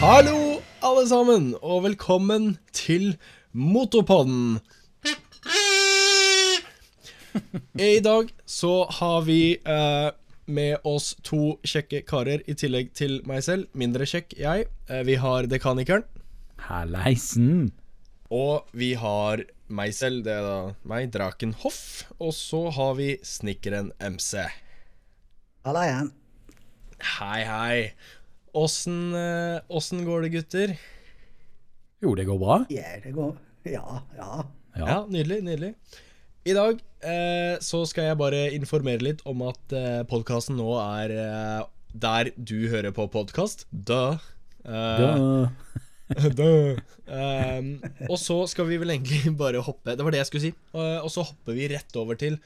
Hallo, alle sammen, og velkommen til Motorpodden. I dag så har vi eh, med oss to kjekke karer i tillegg til meg selv. Mindre kjekk jeg. Eh, vi har Dekanikeren. Halleisen. Og vi har meg selv, det er da meg, Draken Hoff. Og så har vi Snikkeren MC. Halla igjen. Hei, hei. Åssen eh, åssen går det, gutter? Jo, det går bra. Ja, det går Ja, ja. Ja. Ja, nydelig, nydelig. I dag eh, så skal jeg bare informere litt om at eh, podkasten nå er eh, der du hører på podkast. Duh. Eh, Duh. Um, og så skal vi vel egentlig bare hoppe Det var det jeg skulle si. Uh, og så hopper vi rett over til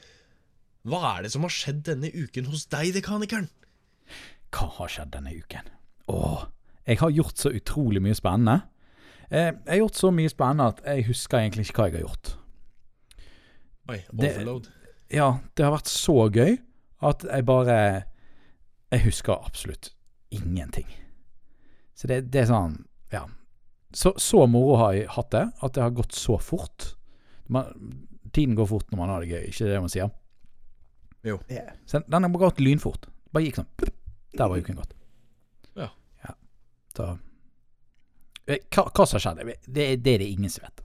Hva er det som har skjedd denne uken hos deg, dekanikeren? hva har skjedd denne uken? Åh, jeg har gjort så utrolig mye spennende. Eh, jeg har gjort så mye spennende at jeg husker egentlig ikke hva jeg har gjort. Oi, Det- overload. Ja, det har vært så gøy at jeg bare Jeg husker absolutt ingenting. Så det, det er sånn Ja. Så, så moro har jeg hatt det, at det har gått så fort. Man, tiden går fort når man har det gøy, ikke det man sier? Jo. Yeah. Så den har gått lynfort. Bare gikk sånn Der var uken gått. Så Eh, hva, hva som skjedde, det, det er det ingen som vet.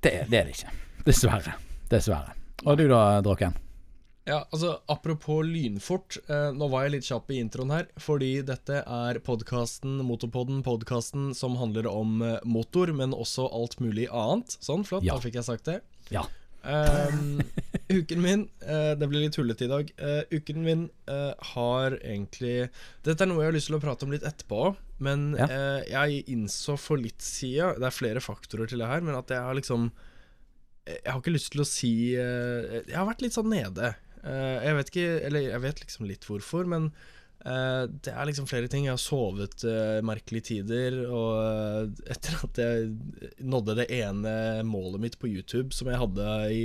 Det, det er det ikke. Dessverre. Dessverre. Og du da, Draken? Ja, altså Apropos lynfort. Eh, nå var jeg litt kjapp i introen her, fordi dette er podkasten Motorpodden, podkasten som handler om eh, motor, men også alt mulig annet. Sånn, flott, Ja. da fikk jeg sagt det. Ja. Ehm, uken min uh, Det blir litt tullete i dag. Uh, uken min uh, har egentlig Dette er noe jeg har lyst til å prate om litt etterpå. Men Ja. jeg innså for litt siden Det er flere faktorer til det her, men at jeg har liksom Jeg har ikke lyst til å si Jeg har vært litt sånn nede. Jeg vet ikke Eller jeg vet liksom litt hvorfor, men eh, det er liksom flere ting. Jeg har sovet uh, merkelige tider, og uh, etter at jeg nådde det ene målet mitt på YouTube som jeg hadde i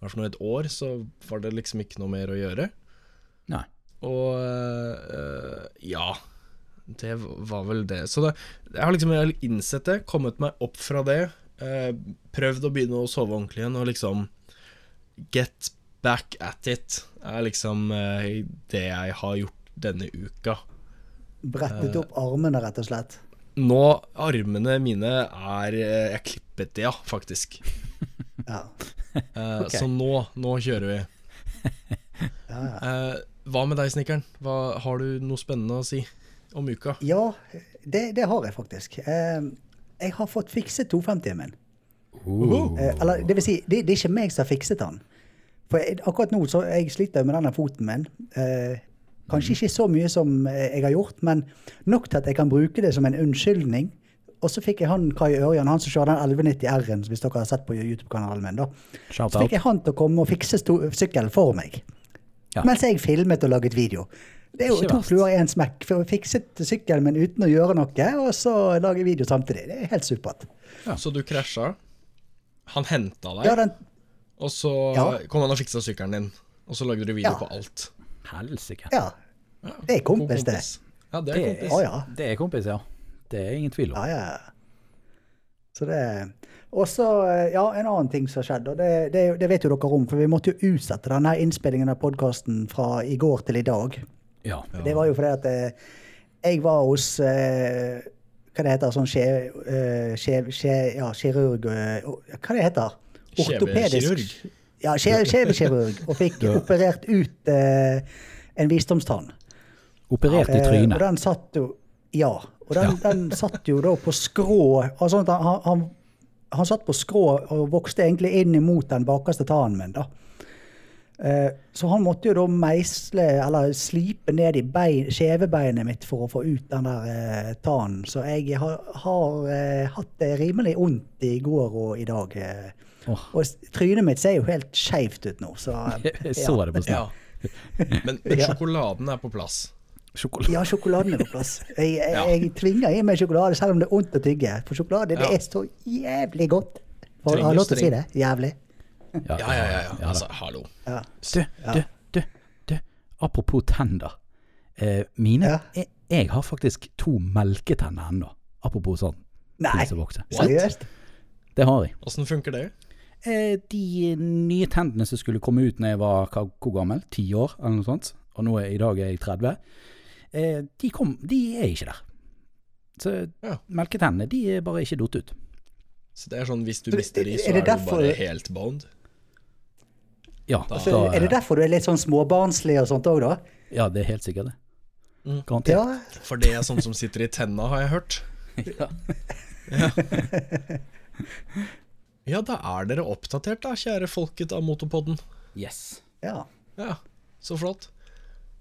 hvert fall et år, så var det liksom ikke noe mer å gjøre. Nei. Og ja Det var vel det. Så det, jeg har liksom innsett det, kommet meg opp fra det. prøvd å begynne å sove ordentlig igjen, og liksom Get back at it er liksom det jeg har gjort denne uka. Brettet opp armene, rett og slett. Nå, armene mine er eh, Jeg klippet de, ja, faktisk. Ja. Eh, Ok. Så nå, nå kjører vi. Ja, ja. Eh, hva med deg, Snekkeren? Har du noe spennende å si om uka? ja det, det har jeg faktisk. Eh, jeg har fått fikset 250-en min. Uh. Eh, eller det vil si, det, det er ikke meg som har fikset den. For jeg, akkurat nå så jeg sliter med denne foten min. Eh, kanskje ikke så mye som eh, jeg har gjort, men nok til at jeg kan bruke det som en unnskyldning. Og så fikk jeg han Kai Ørjan, han som kjører den 1190 R-en, hvis dere har sett på YouTube-kanalen min. da. Shout Så fikk jeg han til å komme og fikse sykkelen for meg. Ja. Mens jeg filmet og laget video. Det er jo to fluer i én smekk. For å fikset sykkelen min uten å gjøre noe, og så lage video samtidig. Det er helt supert. Så du krasja. Han henta deg, Ja, den, og så Ja. kom han og fiksa sykkelen din. Og så lagde du video Ja. på alt. Helsike. ja. Det er kompis, det. Ja, det er Det kompis. Å ja. Det er kompis, ja. Det er ingen tvil om. Ja, ja. Så det Og så, ja, en annen ting som har skjedd, og det, det, det vet jo dere om, for vi måtte jo utsette denne innspillingen av podkasten fra i går til i dag. Ja. Det var jo fordi at eh, jeg var hos eh, Hva det heter sånn skje, eh, skje, skje, ja, kirurg eh, Hva det heter Ortopedisk. Ja, skje- skjevekirurg. Og fikk operert ut eh, en visdomstann. Operert i trynet. og den satt jo Ja. Og den, den satt jo da på skrå altså, han, han, han satt på skrå og vokste egentlig inn imot den bakerste tannen min. da. Eh, Så han måtte jo da meisle, eller slipe ned i bein, skjevebeinet mitt for å få ut den der eh, tannen. Så jeg har, har eh, hatt det rimelig vondt i går og i dag. Oh. Og trynet mitt ser jo helt skeivt ut nå, så Jeg så det på Ja. Men, men sjokoladen er på plass. Sjokolade. Ja, sjokoladen er på plass. Jeg, jeg, Ja. jeg tvinger i meg sjokolade selv om det er vondt å tygge. For sjokolade det er så jævlig godt. For, har du lov til å si det? Jævlig. Ja, ja, ja. ja. Altså, hallo. Ja. Du, du, du, du. Apropos tenner. Eh, mine Ja. er jeg har faktisk to melketenner ennå. Apropos sånn Nei, seriøst? Det har jeg. Åssen funker det? Eh, de nye tennene som skulle komme ut når jeg var hva, hvor gammel? Ti år, eller noe sånt. Og nå er, i dag er jeg 30. Eh, de, kom, de er ikke der. Så Ja. melketennene de er bare ikke datt ut. Så det er sånn hvis du mister de, så er, er, du bare helt boned? Ja, Da- altså, er det derfor du er litt sånn småbarnslig og sånt òg, da? ja, det er helt sikkert det. Mm. Garantert. Ja. For det er sånn som sitter i tenna, har jeg hørt. Ja. Ja, da er dere oppdatert, da, kjære folket av Motopodden. Yes. ja. Ja, så flott.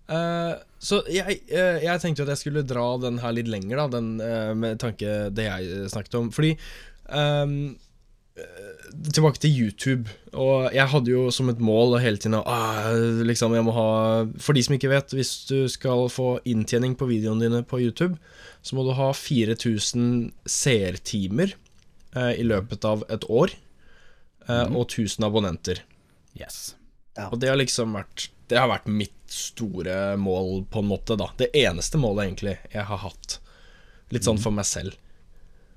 Eh, så jeg, uh, jeg tenkte at jeg skulle dra den her litt lenger, da, den, uh, med tanke det jeg snakket om. Fordi ehm, eh, Tilbake til YouTube. Og jeg hadde jo som et mål hele tiden ah, liksom jeg må ha For de som ikke vet, hvis du skal få inntjening på videoene dine på YouTube, så må du ha 4000 seertimer eh, i løpet av et år. eh, Og 1000 abonnenter. Yes. Og det har liksom vært Det har vært mitt store mål, på en måte, da. Det eneste målet, egentlig, jeg har hatt. Litt sånn for meg selv.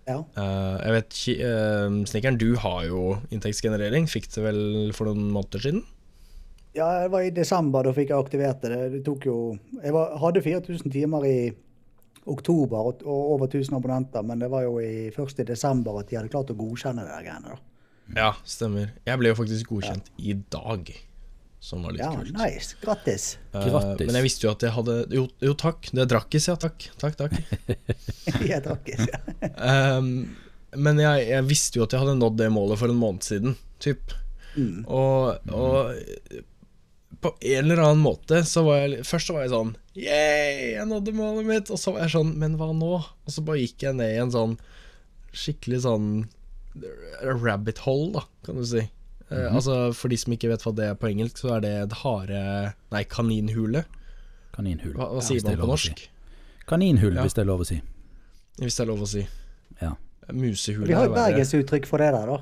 ja. Uh, jeg vet ikke uh, Snekkeren, du har jo inntektsgenerering. Fikk det vel for noen måneder siden? Ja, det var i desember da fikk jeg aktivert det. Det tok jo Jeg var, hadde 4000 timer i oktober og, og over 1000 abonnenter, men det var jo i, først i desember at de hadde klart å godkjenne det der greiene. da. Ja, stemmer. Jeg ble jo faktisk godkjent i dag, som var litt Ja, kult. nice. Grattis. Uh, Grattis. men jeg visste jo at jeg hadde Jo, jo takk. Det er drakkis, ja. Takk. Takk, takk. Jeg drakkis. Ehm, men jeg, jeg visste jo at jeg hadde nådd det målet for en måned siden, typ. Mm. Og, og på en eller annen måte så var jeg Først så var jeg sånn Yeah, jeg nådde målet mitt. Og så var jeg sånn Men hva nå? Og så bare gikk jeg ned i en sånn skikkelig sånn rabbit hole, da, kan du si. Eh, altså For de som ikke vet hva det er på engelsk, så er det et hare... Nei, kaninhule. Kaninhule Hva, hva Ja, sier man på norsk? si. Kaninhull, Ja. hvis det er lov å si. Hvis det er lov å si. Ja. Musehule Vi har jo bergensuttrykk for det der, da.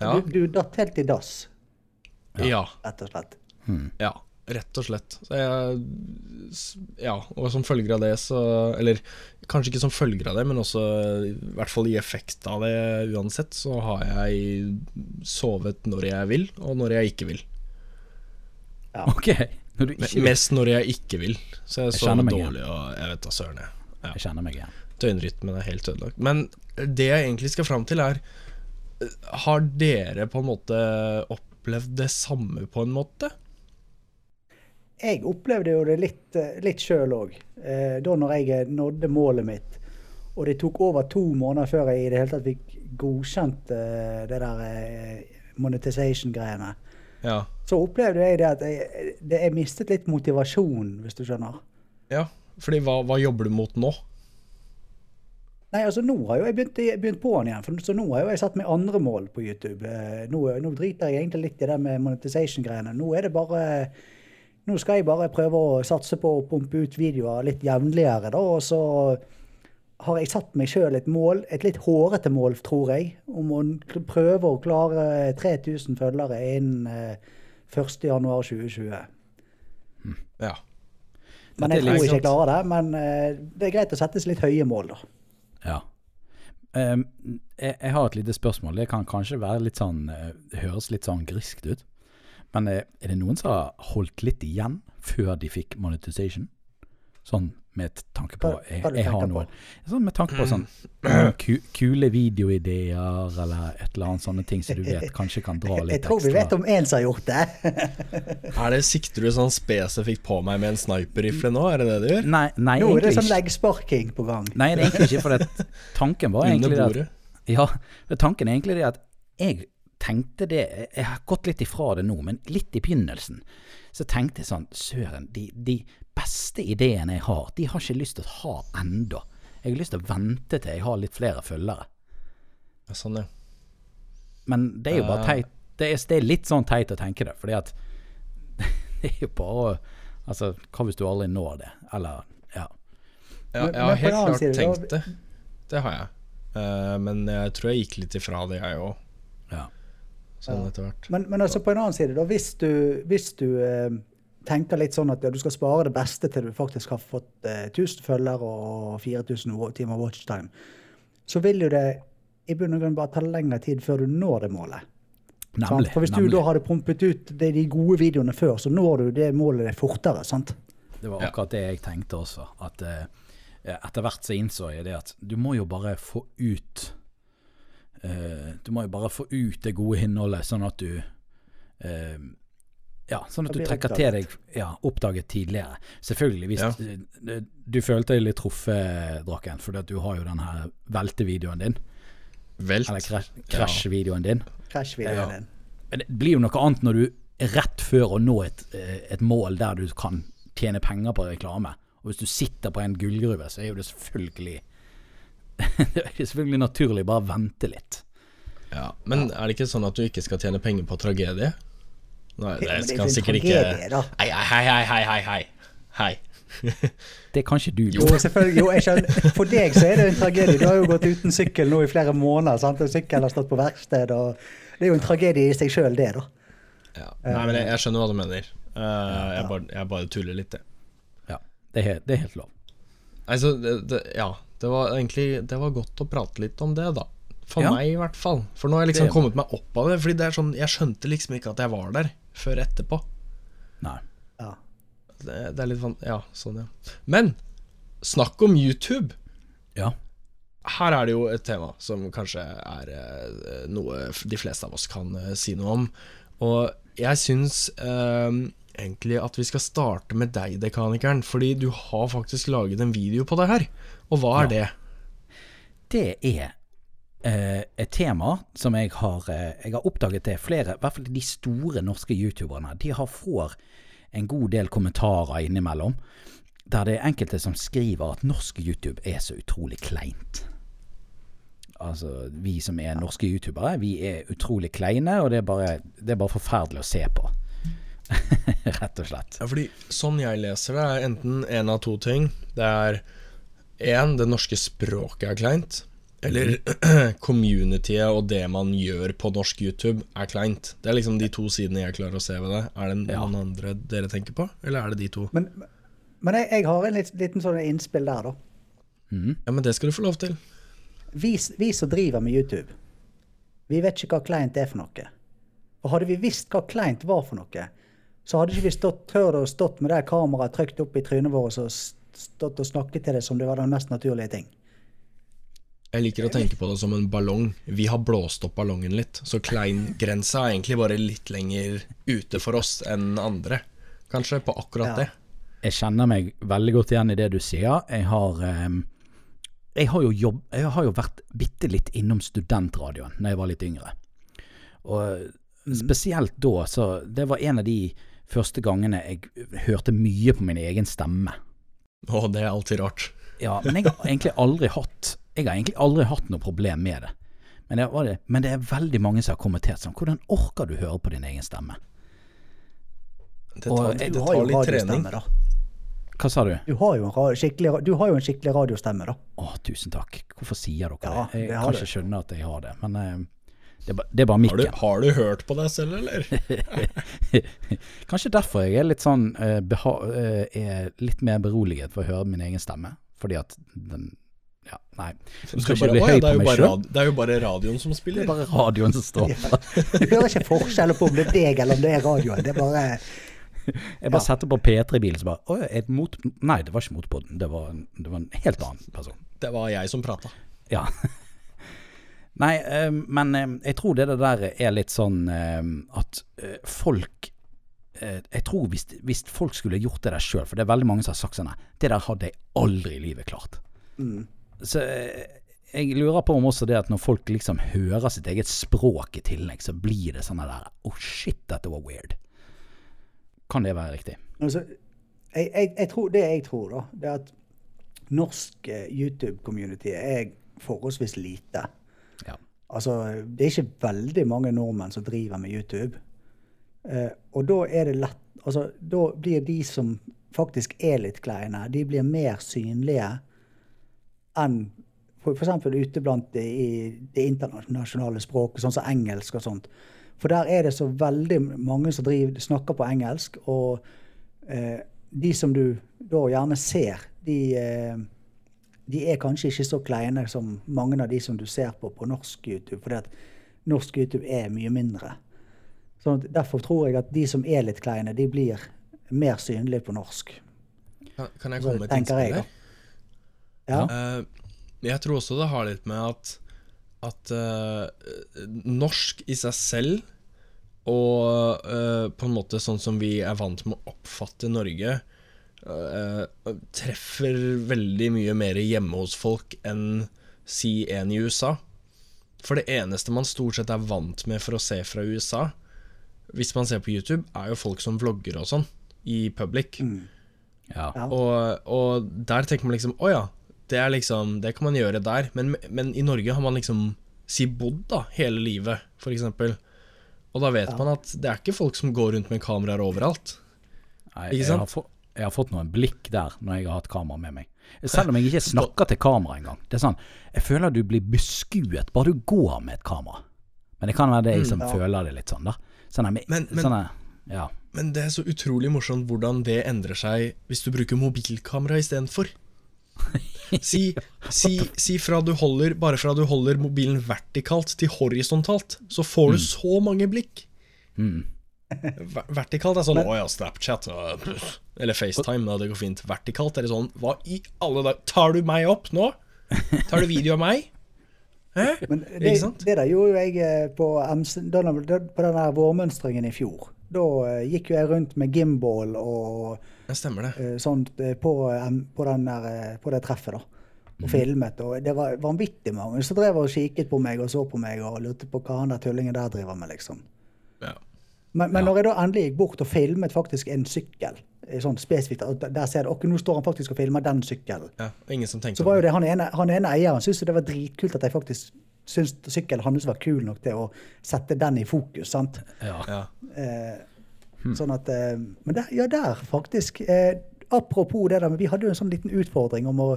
Ja, Du, du datt helt i dass, ja. rett og slett. Ja, rett og slett. Så jeg, ja, og som følger av det, så Eller kanskje ikke som følger av det, men også i hvert fall i effekt av det uansett, så har jeg sovet når jeg vil, og når jeg ikke vil. Ok. Når ikke Mest når jeg ikke vil. Så jeg Jeg sover dårlig, igjen. og jeg vet da søren, jeg. Ja. Jeg kjenner meg igjen. Døgnrytmen er helt ødelagt. Men det jeg egentlig skal fram til, er Har dere på en måte opplevd det samme på en måte? Jeg opplevde jo det litt, eh, litt sjøl òg. Eh, da når jeg nådde målet mitt. Og det tok over to måneder før jeg i det hele tatt fikk godkjent eh, det der eh, monetization-greiene. Ja. Så opplevde jeg det at jeg, det, jeg mistet litt motivasjon, hvis du skjønner. ja. Fordi hva, hva jobber du mot nå? Nei, altså nå har jo jeg begynt, begynt på den igjen, for, så nå har jo jeg satt meg andre mål på YouTube. Eh, Nå, nå driter jeg egentlig litt i det med monetization-greiene. Nå er det bare Nå skal jeg bare prøve å satse på å pumpe ut videoer litt jevnligere, da, og så har jeg satt meg sjøl et mål, et litt hårete mål, tror jeg, om å prøve å klare 3000 følgere innen eh, 1.1.2020. Ja. Men jeg tror ikke jeg klarer det. Men eh, det er greit å settes litt høye mål, da. Ja. Jeg, jeg har et lite spørsmål. Det kan kanskje være litt sånn eh, høres litt sånn griskt ut. Men eh, er det noen som har holdt litt igjen før de fikk monetization? Sånn med tanke på Jeg, jeg har noe. noen Sånn med tanke på sånn kule videoideer eller et eller annet sånne ting som du vet kanskje kan dra litt ekstra. Jeg tror vi vet om én som har gjort det. Er det Sikter du sånn spesifikt på meg med en sniperrifle nå? Er det det du gjør? Nei, nei Nå er det sånn leggsparking på gang. Nei, det er egentlig ikke. For det, tanken var egentlig det at? Ja, tanken er egentlig det at jeg tenkte det Jeg har gått litt ifra det nå, men litt i begynnelsen så tenkte jeg sånn Søren, de, de beste ideene jeg har, de har ikke lyst til å ha enda. Jeg har lyst til å vente til jeg har litt flere følgere. Ja, Sånn, ja. Men det er jo bare teit. Det er, det er litt sånn teit å tenke det, fordi at det er jo bare å Altså, hva hvis du aldri når det? Eller Ja. ja jeg har helt klart tenkt det. Det har jeg. Uh, men jeg tror jeg gikk litt ifra det, jeg òg. ja. Sånn Ja. etter hvert. Men, men altså på en annen side, da, hvis du, hvis du eh, tenker litt sånn at ja, du skal spare det beste til du faktisk har fått eh, 1000 følgere og 4000 timer watchtime, så vil jo det i bunn og grunn bare ta lengre tid før du når det målet. Nemlig. For hvis nemlig. du da hadde pumpet ut de, de gode videoene før, så når du det målet fortere. sant? Det var Ja. akkurat det jeg tenkte også. At eh, etter hvert så innså jeg det at du må jo bare få ut eh, Du må jo bare få ut det gode innholdet, sånn at du eh, Ja, sånn at du trekker til deg ja, oppdaget tidligere. Selvfølgelig, hvis Ja. du, Du følte deg litt truffet, Draken, fordi at du har jo den her veltevideoen din. Velt. Eller krasj- krasjvideoen din. Krasjvideoen Ja. din. Men det blir jo noe annet når du er rett før å nå et, eh, et mål der du kan tjene penger på reklame. Og hvis du sitter på en gullgruve, så er jo det selvfølgelig Det er selvfølgelig naturlig bare vente litt. Ja, Men er det ikke sånn at du ikke skal tjene penger på tragedie? Nei, det det skal sikkert tragedie, ikke da. Hei, hei, hei, hei, hei, hei. Hei. Det kan ikke du. Jo, selvfølgelig. Jo, jeg skjønner. For deg så er det en tragedie. Du har jo gått uten sykkel nå i flere måneder. sant? Og Sykkelen har stått på verksted. og Det er jo en tragedie i seg sjøl, det, da. Ja. Nei, men jeg, jeg skjønner hva du mener. Uh, jeg, bare, jeg bare tuller litt, jeg. Ja, det er, det er helt lov. Altså, det, det, ja. Det var egentlig Det var godt å prate litt om det, da. For Ja. meg, i hvert fall. For nå har jeg liksom Det- kommet meg opp av det. Fordi det er sånn Jeg skjønte liksom ikke at jeg var der før etterpå. Nei. Ja. Det, det er litt van... Ja, sånn, ja. Men snakk om YouTube. Ja. Her er det jo et tema som kanskje er eh, noe de fleste av oss kan eh, si noe om. Og jeg syns eh, egentlig at vi skal starte med deg, Dekanikeren. Fordi du har faktisk laget en video på det her. Og hva er det? Det er eh, et tema som jeg har, eh, jeg har oppdaget det. Flere, i hvert fall de store norske youtuberne, de har får en god del kommentarer innimellom. Der det er enkelte som skriver at norsk YouTube er så utrolig kleint. Altså, vi som er norske youtubere, vi er utrolig kleine, og det er bare, det er bare forferdelig å se på. Rett og slett. Ja, fordi sånn jeg leser det, er enten en av to ting. Det er én, det norske språket er kleint. Eller communityet og det man gjør på norsk YouTube, er kleint. Det er liksom de to sidene jeg klarer å se ved det. Er det Ja. noen andre dere tenker på, eller er det de to? Men, men jeg, jeg har en litt, liten sånn innspill der, da. Ja, men det skal du få lov til. Vi, vi som driver med YouTube, vi vet ikke hva kleint er for noe. Og hadde vi visst hva kleint var for noe, så hadde ikke vi stått, tørt å stått med det kameraet trykt opp i trynet vårt og stått og snakket til det som det var den mest naturlige ting. Jeg liker å tenke på det som en ballong. Vi har blåst opp ballongen litt, så klein-grensa er egentlig bare litt lenger ute for oss enn andre. Kanskje, på akkurat Ja. det. Jeg kjenner meg veldig godt igjen i det du sier. Jeg har, ehm, jeg har, jo, jobb, jeg har jo vært bitte litt innom studentradioen da jeg var litt yngre. Og spesielt da, så det var en av de første gangene jeg hørte mye på min egen stemme. Å, det er alltid rart. Ja, men jeg har egentlig aldri hatt Jeg har egentlig aldri hatt noe problem med det. Men det, var det, men det er veldig mange som har kommentert sånn Hvordan orker du høre på din egen stemme? Det Og tar, jeg- det Du har jo tar litt trening. da. Hva sa du? Du har jo en, du har jo en skikkelig radiostemme, da. Å, tusen takk. Hvorfor sier dere Ja, det? Jeg kan ikke skjønne at jeg har det, men eh, det, er det er bare Har du, mikken. har du hørt på deg selv, eller? Kanskje derfor jeg er litt sånn eh, beha eh, er litt mer beroliget for å høre min egen stemme. Fordi at den Ja, nei. Du skal ikke bare, bli høy på meg sjøl. det er jo bare radioen som spiller. Det er bare radioen som står. Du hører ikke forskjell på om det er deg eller om det er radioen. Det er bare Jeg bare setter på P3 i bilen, så bare Å, et mot... Nei, det var ikke motpodden. Det var, det var en helt annen person. Det var jeg som prata. Ja. Nei, eh, men eh, jeg tror det der er litt sånn eh, at folk Jeg tror hvis, hvis folk skulle gjort det der sjøl, for det er veldig mange som har sagt sånn Det der hadde jeg aldri i livet klart. Så eh, jeg lurer på om også det at når folk liksom hører sitt eget språk i tillegg, så blir det sånn der oh shit, dette var weird. Kan det være riktig? Altså, jeg, jeg, jeg tror, det jeg tror, da, det er at norsk YouTube-community er forholdsvis lite. Ja. Altså, det er ikke veldig mange nordmenn som driver med YouTube. Eh, og da er det lett Altså, da blir de som faktisk er litt kleine, de blir mer synlige enn eksempel ute blant det, i det internasjonale språket, sånn som engelsk og sånt. For der er det så veldig mange som driver, snakker på engelsk, og eh, de som du da gjerne ser, de, eh, de er kanskje ikke så kleine som mange av de som du ser på på norsk YouTube. fordi at norsk YouTube er mye mindre. Så derfor tror jeg at de som er litt kleine, de blir mer synlige på norsk. Kan, kan jeg komme med et innspill her? Ja. Uh, jeg tror også det har litt med at At uh, norsk i seg selv, og uh, på en måte sånn som vi er vant med å oppfatte Norge, treffer veldig mye mer hjemme hos folk enn si en i USA. For det eneste man stort sett er vant med for å se fra USA, hvis man ser på YouTube, er jo folk som vlogger og sånn, i public. Mm. Ja. Og, og der tenker man liksom Å ja, det er liksom Det kan man gjøre der. Men, men i Norge har man liksom si bodd da hele livet, eksempel. Og da vet man at det er ikke folk som går rundt med kameraer overalt. Nei, Ikke jeg, sant? Jeg har fått noen blikk der når jeg har hatt kamera med meg. Selv om jeg ikke snakker til kamera engang. Det er sånn, Jeg føler du blir beskuet bare du går med et kamera. Men det kan være det jeg som ja. føler det litt sånn, da. Sånn, Mm. Men- men- sånne, ja. Men det er så utrolig morsomt hvordan det endrer seg hvis du bruker mobilkamera istedenfor. Si, si, si fra du holder Bare fra du holder mobilen vertikalt til horisontalt, så får du så mange blikk. Ver- Vertikalt er sånn Å ja, Snapchat. Eller FaceTime, det går fint. Vertikalt er det sånn Hva i alle dager Tar du meg opp nå? Tar du video av meg? Hæ? Men det, Ikke sant? det der gjorde jo jeg eh, på, på den der vårmønstringen i fjor. Da eh, gikk jo jeg rundt med gimbal og eh, sånt på, på, den der, på det treffet, da. Og Mhm. filmet. Og det var vanvittig mange som drev og kikket på meg og så på meg og lurte på hva han der tullingen der driver med, liksom. Ja. Men, ja. når jeg da endelig gikk bort og filmet faktisk en sykkel, eh, sånn spesifikt, og der ser du, ok, nå står han faktisk og filmer den sykkelen. ja. Ingen som Så var jo det han ene, han ene eieren syntes det var dritkult at jeg faktisk syntes sykkelen hans var kul nok til å sette den i fokus. sant? ja. Ja. Eh, Sånn at eh, Men der, ja, der faktisk. Eh, apropos det der, men vi hadde jo en sånn liten utfordring om å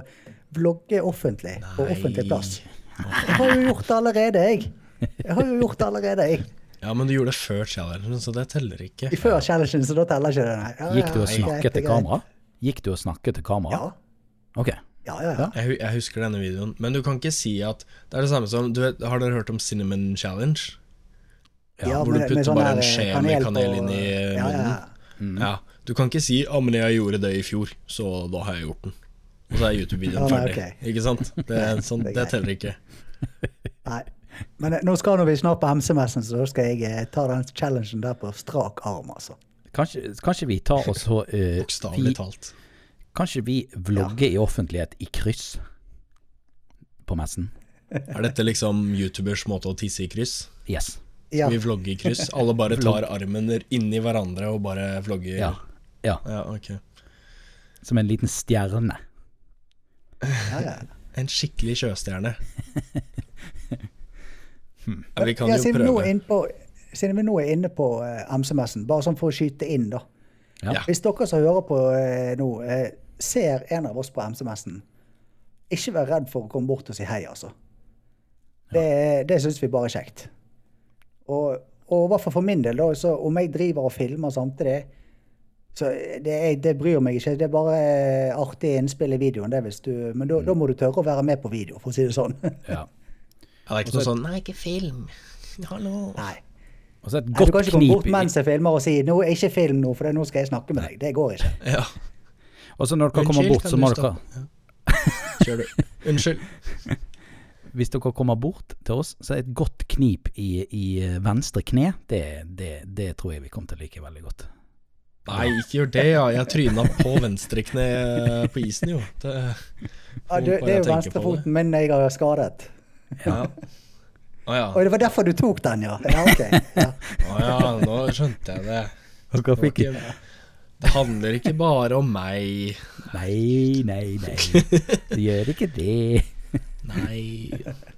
vlogge offentlig på offentlig plass. Jeg har jo gjort det allerede, jeg. Jeg har jo gjort det allerede, jeg. Ja, men du gjorde det før challengen, så det teller ikke. I før challengen, så da teller ikke det. Nei. Ja, Gikk du og snakket til kamera? Gikk du og snakket til kamera? Ja. Ok. Ja, ja, ja. Jeg, jeg husker denne videoen, men du kan ikke si at Det er det samme som du vet, Har dere hørt om Cinnamon Challenge? Ja, hvor du putter med sånn bare en der, skje eh, med kanel inn i eh, ja, munnen. ja. Ja, Du kan ikke si 'Å, men jeg gjorde det i fjor, så da har jeg gjort den'. Og så er YouTube-videoen Ja, nei, ferdig. ok. Ikke sant? Det, er sånn, Det er det teller ikke. Nei. Men eh, nå skal vi snart på MC-messen, så da skal jeg eh, ta den challengen der på strak arm, altså. Kanskje, kanskje vi tar oss så Bokstavelig uh, talt. Kanskje vi vlogger i offentlighet i kryss på messen? Er dette liksom youtubers måte å tisse i kryss? Yes. Ja, Vi vlogger i kryss. Alle bare tar armen inni hverandre og bare vlogger. Ja. ja. Ja, okay. Som en liten stjerne. ja, ja. En skikkelig sjøstjerne. Ja, vi kan ja, jo siden, vi nå prøve. er inne på, siden vi nå er inne på uh, MC-messen, bare sånn for å skyte inn, da. Ja. Hvis dere som hører på uh, nå, uh, ser en av oss på MC-messen, ikke vær redd for å komme bort og si hei, altså. Det, det syns vi bare er kjekt. Og, og i hvert fall for min del, da, så om jeg driver og filmer samtidig, så det, det bryr meg ikke. Det er bare eh, artig innspill i videoen, det hvis du Men da, da må du tørre å være med på video, for å si det sånn. Ja. Ja, det er ikke noe sånn Nei, ikke film. Hallo. Nei. Og så et Nei, Du kan ikke komme bort mens jeg filmer og si nå, 'ikke film nå, for nå skal jeg snakke med deg'. Det går ikke. Ja. Og så når dere kommer bort, så må dere. Kjør du. Unnskyld. Hvis dere kommer bort til oss, så er et godt knip i, i venstre kne, det, det, det tror jeg vi kommer til å like veldig godt. Nei, ikke gjør det, ja. Jeg tryna på venstre kne på isen, jo. Det, Ja, det, det er jo venstrefoten min jeg har skadet. Ja. Oh, ja. Og det var derfor du tok den, ja? Ja, ok. Ja. Oh, ja, nå skjønte jeg det. Det, fikk ikke, det handler ikke bare om meg. Nei, nei, nei. Det gjør ikke det. Nei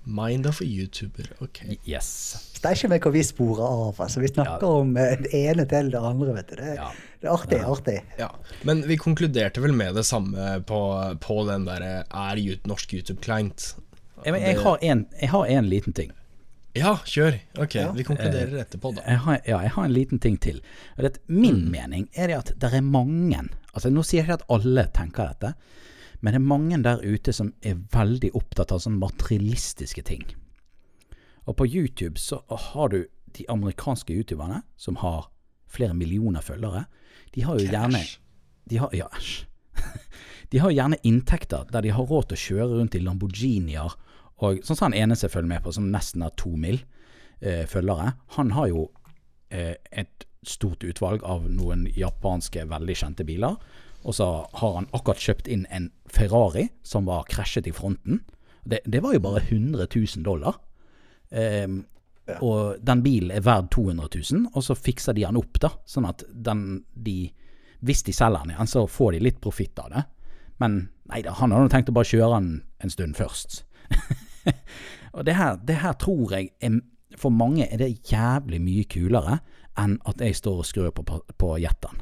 Mind of a YouTuber. Ok. Yes. Det er ikke meg hvor vi sporer av. altså. Vi snakker Ja. om eh, det ene til det andre. vet du. Det, Ja. det er artig. artig. Ja, Men vi konkluderte vel med det samme på, på den derre Er norsk YouTube kleint? Jeg, jeg, har en, jeg har en liten ting. Ja, kjør. Ok, Ja. vi konkluderer etterpå, da. Jeg har, ja, jeg har en liten ting til. Det, min Mm. mening er det at det er mange Altså Nå sier jeg ikke at alle tenker dette, men det er mange der ute som er veldig opptatt av sånne materialistiske ting. Og på YouTube så har du de amerikanske youtuberne som har flere millioner følgere. De har jo gjerne de har, Ja, æsj. De har gjerne inntekter der de har råd til å kjøre rundt i Lamborghinier og sånn som han ene jeg følger med på, som nesten har to mil eh, følgere. Han har jo eh, et stort utvalg av noen japanske veldig kjente biler. Og så har han akkurat kjøpt inn en Ferrari som var krasjet i fronten. Det, det var jo bare 100 000 dollar. Ehm, Og den bilen er verd 200 000, og så fikser de den opp, da. Sånn at den de Hvis de selger den igjen, så får de litt profitt av det. Men nei da, han har nå tenkt å bare kjøre den en stund først. Og det her, det her tror jeg er, For mange er det jævlig mye kulere enn at jeg står og skrur på, på, jetteren.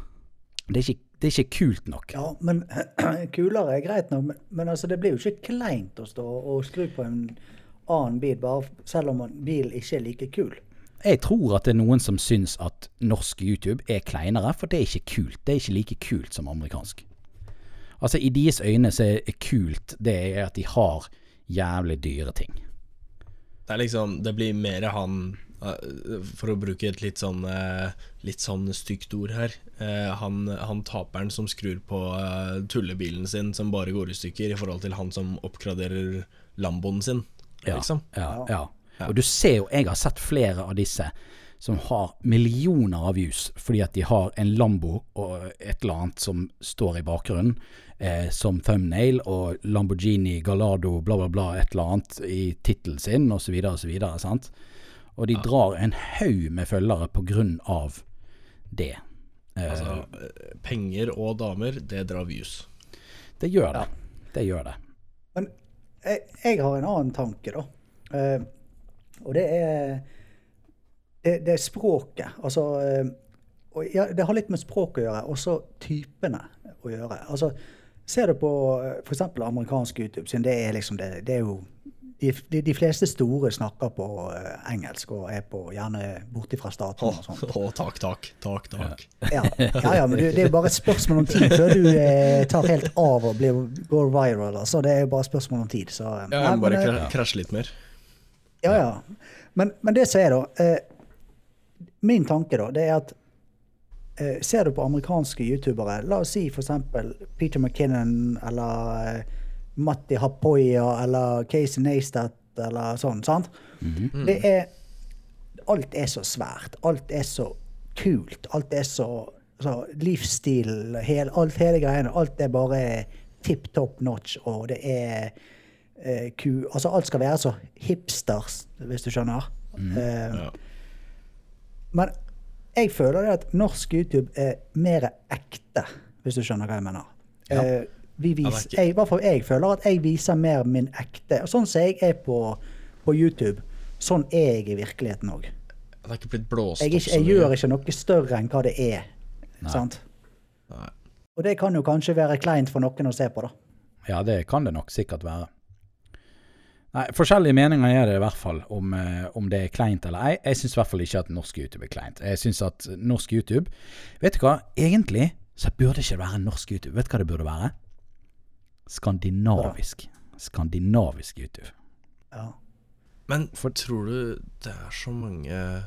Det er, ikke, det er ikke kult nok. Ja, men kulere er greit nok, men, men altså, det blir jo ikke kleint å stå og skru på en annen bil, bare selv om en bil ikke er like kul. Jeg tror at det er noen som syns at norsk YouTube er kleinere, for det er ikke kult. Det er ikke like kult som amerikansk. Altså, i deres øyne så er kult det er at de har jævlig dyre ting. Det er liksom Det blir mer han eh, For å bruke et litt sånn eh, Litt sånn stygt ord her. eh, Han, han taperen som skrur på tullebilen sin som bare går i stykker, i forhold til han som oppgraderer Lamboen sin. Ja, Liksom. ja, ja. Og du ser jo, jeg har sett flere av disse som har millioner av views fordi at de har en Lambo og et eller annet som står i bakgrunnen eh, som thumbnail, og Lamborghini Gallardo bla, bla, bla, et eller annet i tittelen sin, osv., osv. sant? Og de drar en haug med følgere på grunn av det. Eh, Altså, eh, penger og damer, det drar views. det gjør det. Det gjør det. Men jeg, jeg har en annen tanke, da. Eh, og det er det, det er språket. Altså eh, og ja, Det har litt med språk å gjøre, og så typene å gjøre. Altså, Ser du på f.eks. amerikansk YouTube, siden det er liksom det, det er jo de, de, fleste store snakker på eh, engelsk og er på gjerne borte fra staten og sånt. Å, takk, takk. Takk, takk. Ja, ja, ja men det, det er jo bare et spørsmål om tid før du eh, tar helt av og blir, går viral. Altså, det er jo bare et spørsmål om tid. Så, eh, Ja, jeg må bare men, krasje litt mer. Ja, ja. Men, men det som er, da eh, Min tanke, da, det er at eh, Ser du på amerikanske youtubere, la oss si f.eks. Peter McKinnon eller eh, Matti Hapoya eller Casey Neistat eller sånn, sant? Det er Alt er så svært. Alt er så kult. Alt er så, så livsstil, hel, alt hele greiene. Alt er bare tipp topp notch, og det er eh, ku... Altså, alt skal være så hipsters, hvis du skjønner. Eh, Ja. men jeg føler det at norsk YouTube er mer ekte, hvis du skjønner hva jeg mener. Ja. Eh, vi det er vis, ikke- jeg, jeg føler at jeg viser mer min ekte Sånn som jeg er på, på YouTube, sånn er jeg i virkeligheten òg. Det har ikke blitt blåst Jeg, ikke- jeg gjør ikke noe større enn hva det er. Sant? Nei. Og det kan jo kanskje være kleint for noen å se på, da. Ja, det kan det nok sikkert være. Nei, Forskjellige meninger er det i hvert fall om, eh, om det er kleint eller ei. Jeg syns i hvert fall ikke at norsk YouTube er kleint. Jeg syns at norsk YouTube Vet du hva, egentlig så burde ikke det være norsk YouTube. Vet du hva det burde være? Skandinavisk. Skandinavisk YouTube. Ja. Men tror du det er så mange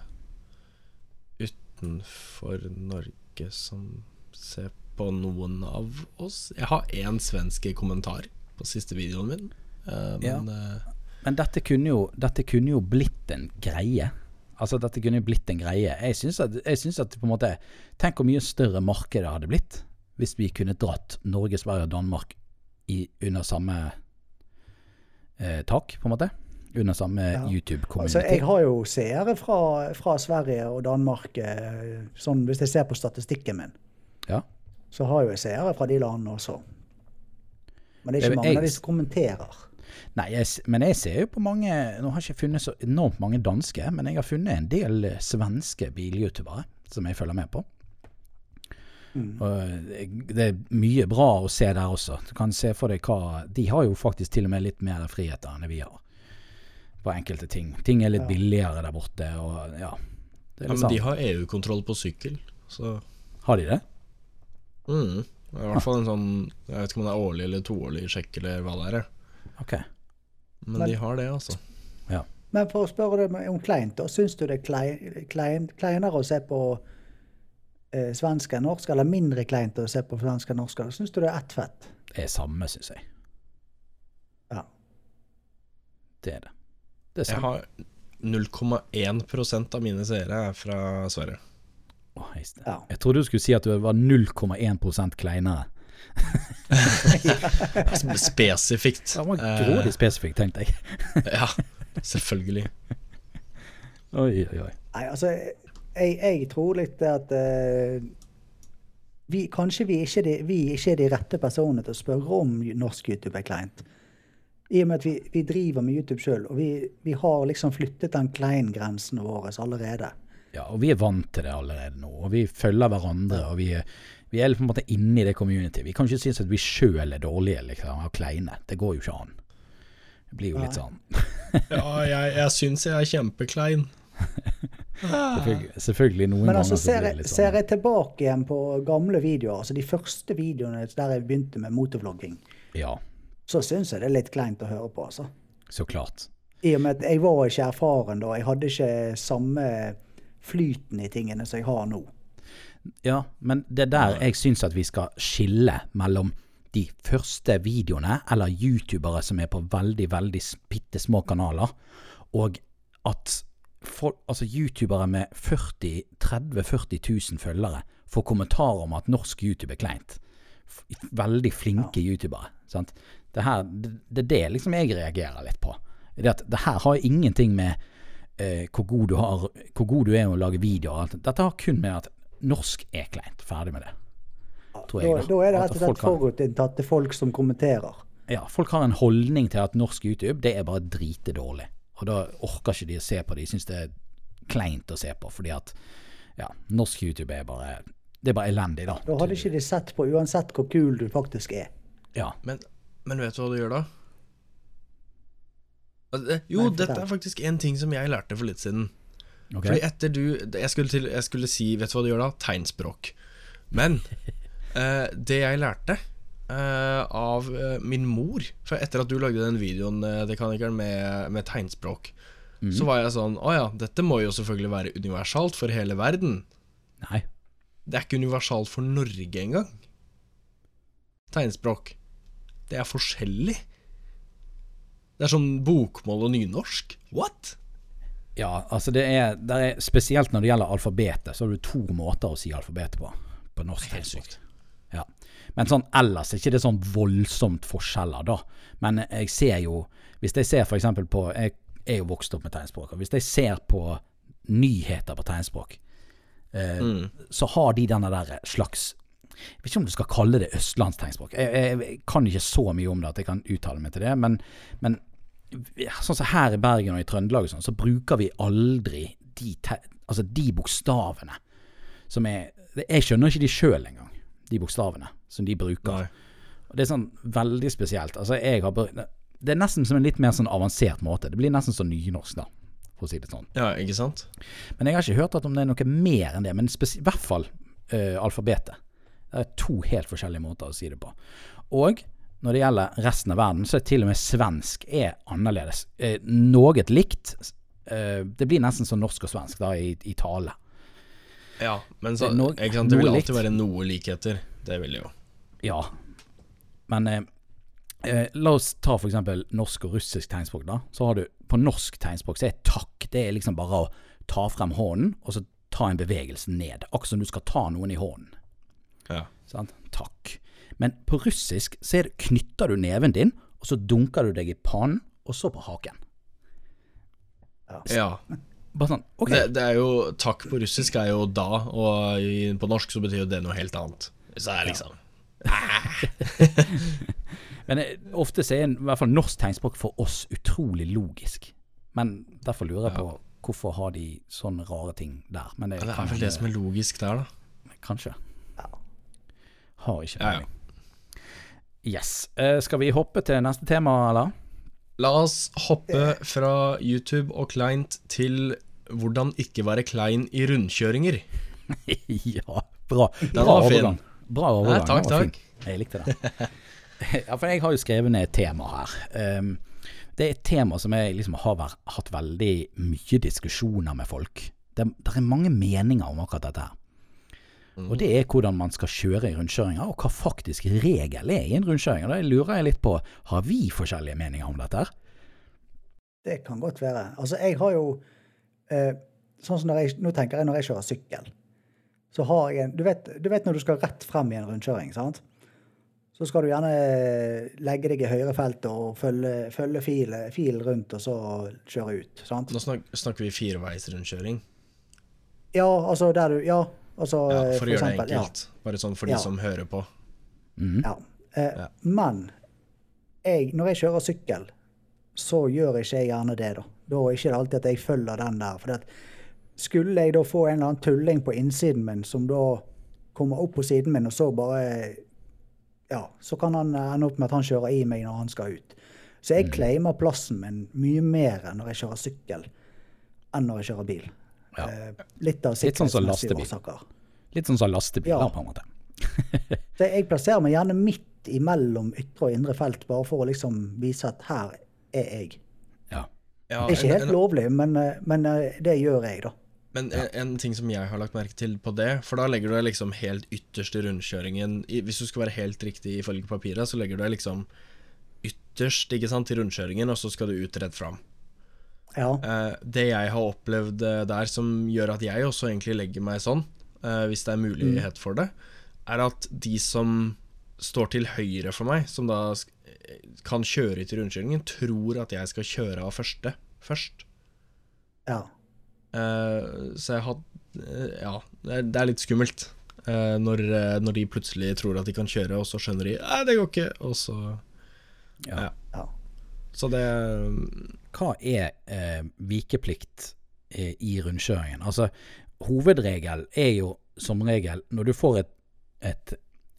utenfor Norge som ser på noen av oss? Jeg har én svenske kommentar på siste videoen min. Uh, men eh, Men dette kunne, jo, dette kunne jo blitt en greie. Altså, dette kunne jo blitt en greie. Jeg syns at, jeg synes at på en måte Tenk hvor mye større marked det hadde blitt hvis vi kunne dratt Norge, Sverige og Danmark i, under samme eh, tak, på en måte. Under samme Ja. YouTube-community. Altså, jeg har jo seere fra, fra Sverige og Danmark, eh, sånn hvis jeg ser på statistikken min. ja. Så har jo jeg seere fra de landene også. Men det er ikke mange jeg- av de som kommenterer. Nei, jeg, men jeg ser jo på mange Nå har jeg ikke funnet så enormt mange danske, men jeg har funnet en del svenske svenske bilyoutubere som jeg følger med på. Mm. Og eh, det er mye bra å se der også. Du kan se for deg hva De har jo faktisk til og med litt mer friheter enn det vi har. på enkelte ting. Ting er litt Ja. billigere der borte, og ja. Det er Ja, men de har EU-kontroll på sykkel, så Har de det? mm. Det er I hvert fall en sånn Jeg vet ikke om det er årlig eller toårlig sjekk eller hva det er. Ok. Men, Men- de har det, altså. Men for å spørre deg om kleint, da. Syns du det er klein, klein, kleinere å se på eh, svensk enn norsk, eller mindre kleint å se på svensk enn norsk? Eller syns du det er ett fett? Det er samme, syns jeg. Ja. Det er det. Det er Jeg har 0,1% av mine seere er fra Sverige. Oh. Ja. Jeg trodde du skulle si at du var 0,1% kleinere. Spesifikt. Det var grådig spesifikt, tenkte jeg. Ja, selvfølgelig. Oi, oi, oi. Nei, altså, jeg, jeg tror litt det at uh, vi, Kanskje vi ikke, de, vi ikke er de rette personene til å spørre om norsk YouTube er kleint. I og med at vi, vi driver med YouTube sjøl, og vi, vi har liksom flyttet den klein-grensen vår allerede. Ja, og vi er vant til det allerede nå, og vi følger hverandre, og vi, er- vi er på en måte inne i det community. Vi kan ikke synes at vi sjøl er dårlige, liksom, og kleine. Det går jo ikke an. Det blir jo litt sånn Ja, jeg, jeg syns jeg er kjempeklein. Selvfølgelig, selvfølgelig noen Men altså, ganger så ser blir det jeg, sånn. ser jeg tilbake igjen på gamle videoer, altså de første videoene der jeg begynte med motorvlogging, Ja, så syns jeg det er litt kleint å høre på, altså. så klart. I og med at jeg var ikke erfaren da. Jeg hadde ikke samme flyten i tingene som jeg har nå. Ja, men det er der jeg syns at vi skal skille mellom de første videoene, eller youtubere som er på veldig, veldig bitte små kanaler, og at folk, altså youtubere med 40 30 40 000 følgere får kommentarer om at norsk YouTube er kleint. Veldig flinke youtubere. Sant? Det, her, det, det er det liksom jeg reagerer litt på. Det, at det her har ingenting med eh, hvor, god du har, hvor god du er med å lage videoer. Dette har kun med at norsk er kleint. Ferdig med det. Tror Da, jeg, da er det At rett og slett folk har- forutinntatte folk som kommenterer. ja, folk har en holdning til at norsk YouTube det er bare dritedårlig. Og da orker ikke de å se på det. De syns det er kleint å se på, fordi at ja, norsk YouTube er bare Det er bare elendig, da. Da hadde ikke de sett på uansett hvor kul du faktisk er. Ja. Men, men vet du hva du gjør da? Altså, Jo, Nei, dette er faktisk en ting som jeg lærte for litt siden. Ok. Fordi etter du jeg skulle, til, jeg skulle si Vet du hva du gjør da? Tegnspråk. Men eh, det jeg lærte eh, av eh, min mor For etter at du lagde den videoen eh, Dekanikeren, med, med tegnspråk, så var jeg sånn Å ja, dette må jo selvfølgelig være universalt for hele verden. Nei. Det er ikke universalt for Norge engang. Tegnspråk. Det er forskjellig. Det er sånn bokmål og nynorsk. What? Ja, altså det er, er Spesielt når det gjelder alfabetet, så har du to måter å si alfabetet på. På norsk Helt sykt. Ja. Men sånn ellers er ikke det sånn voldsomt forskjeller, da. Men jeg ser jo Hvis jeg ser eksempel på Jeg er jo vokst opp med tegnspråk. Og hvis jeg ser på nyheter på tegnspråk, eh, Mm. så har de denne der slags Jeg vet ikke om du skal kalle det østlandstegnspråk. Jeg, jeg, jeg kan ikke så mye om det at jeg kan uttale meg til det, men, men sånn som her i Bergen og i Trøndelag sånn, så bruker vi aldri de, te altså de bokstavene som er Jeg skjønner ikke de sjøl engang, de bokstavene som de bruker. Og Det er sånn veldig spesielt. Altså jeg har Det er nesten som en litt mer sånn avansert måte. Det blir nesten sånn nynorsk, da, for å si det sånn. Ja, ikke sant? Men jeg har ikke hørt at om det er noe mer enn det, men i hvert fall uh, alfabetet. Det er to helt forskjellige måter å si det på. Og når det gjelder resten av verden, så er til og med svensk er annerledes. Eh, noe likt. Eh, det blir nesten som norsk og svensk da i, i tale. Ja, men så, noe- sant? det vil alltid likt. være noe likheter. Det vil det jo. Ja. Men eh, eh, la oss ta eksempel norsk og russisk tegnspråk, da. Så har du på norsk tegnspråk så er takk det er liksom bare å ta frem hånden, og så ta en bevegelse ned. Akkurat som du skal ta noen i hånden. Ja. Sant? Takk. Men på russisk så er det, knytter du neven din, og så dunker du deg i pannen, og så på haken. ja. Bare sånn, ok. Det, det er jo Takk på russisk er jo da, og i, på norsk så betyr jo det noe helt annet. Så det er liksom Men eh, ofte så er i hvert fall norsk tegnspråk for oss utrolig logisk. Men derfor lurer jeg på hvorfor har de sånne rare ting der. Men det, ja, Det er vel det som er logisk der, da. Kanskje. Ja. Har ikke Ja, ja. peiling. Yes. Eh, skal vi hoppe til neste tema, eller? La oss hoppe fra YouTube og kleint til hvordan ikke være klein i rundkjøringer. ja, bra. Den Bra var fin. Bra overgang. Nei, takk, takk. Jeg likte det. ja, for jeg har jo skrevet ned et tema her. Um, det er et tema som jeg liksom har vært, hatt veldig mye diskusjoner med folk. Det, det er mange meninger om akkurat dette her. Og det er hvordan man skal kjøre i rundkjøringer, og hva faktisk regel er i en rundkjøring. Og Da lurer jeg litt på, har vi forskjellige meninger om dette? Det kan godt være. Altså, jeg har jo eh, sånn som når jeg, Nå tenker jeg når jeg kjører sykkel. Så har jeg en du vet, du vet når du skal rett frem i en rundkjøring, sant? Så skal du gjerne legge deg i høyrefeltet og følge, følge fil, fil rundt, og så kjøre ut. sant? Nå snakker, snakker vi fireveis rundkjøring. Ja, altså der du Ja, altså Ja, for, for å gjøre det enkelt. ja. Bare sånn for Ja. de som hører på. Mm. Ja. Eh, Ja. Men jeg, når jeg kjører sykkel, så gjør ikke jeg gjerne det, da. Da er det ikke alltid at jeg følger den der. For skulle jeg da få en eller annen tulling på innsiden min som da kommer opp på siden min, og så bare Ja, så kan han ende opp med at han kjører i meg når han skal ut. Så jeg claimer plassen min mye mer når jeg kjører sykkel, enn når jeg kjører bil. Ja. Eh, litt av Litt sånn som sikkerhetsmessige lastebil. årsaker. Litt sånn som lastebiler, Ja. på en måte. Så jeg plasserer meg gjerne midt imellom ytre og indre felt, bare for å liksom vise at her er jeg. Ja. Ja, Det er ikke helt en- lovlig, men, eh, men eh, det gjør jeg, da. Men en, en ting som jeg har lagt merke til på det, for da legger du deg liksom helt ytterst i rundkjøringen i, Hvis du skal være helt riktig ifølge papiret, så legger du deg liksom ytterst ikke sant, i rundkjøringen, og så skal du ut rett fram. Ja. Eh, det jeg har opplevd eh, der som gjør at jeg også egentlig legger meg sånn, eh, hvis det er mulighet for det, er at de som står til høyre for meg, som da kan kjøre i rundkjøringen, tror at jeg skal kjøre av første først. ja. Eh, så jeg har Ja, det er, det er litt skummelt. eh, når, når de plutselig tror at de kan kjøre, og så skjønner de Nei, det går ikke. Og så Ja. Ja. ja. Så det Hva er eh, vikeplikt eh, i rundkjøringen? Altså, hovedregel er jo som regel når du får et, et,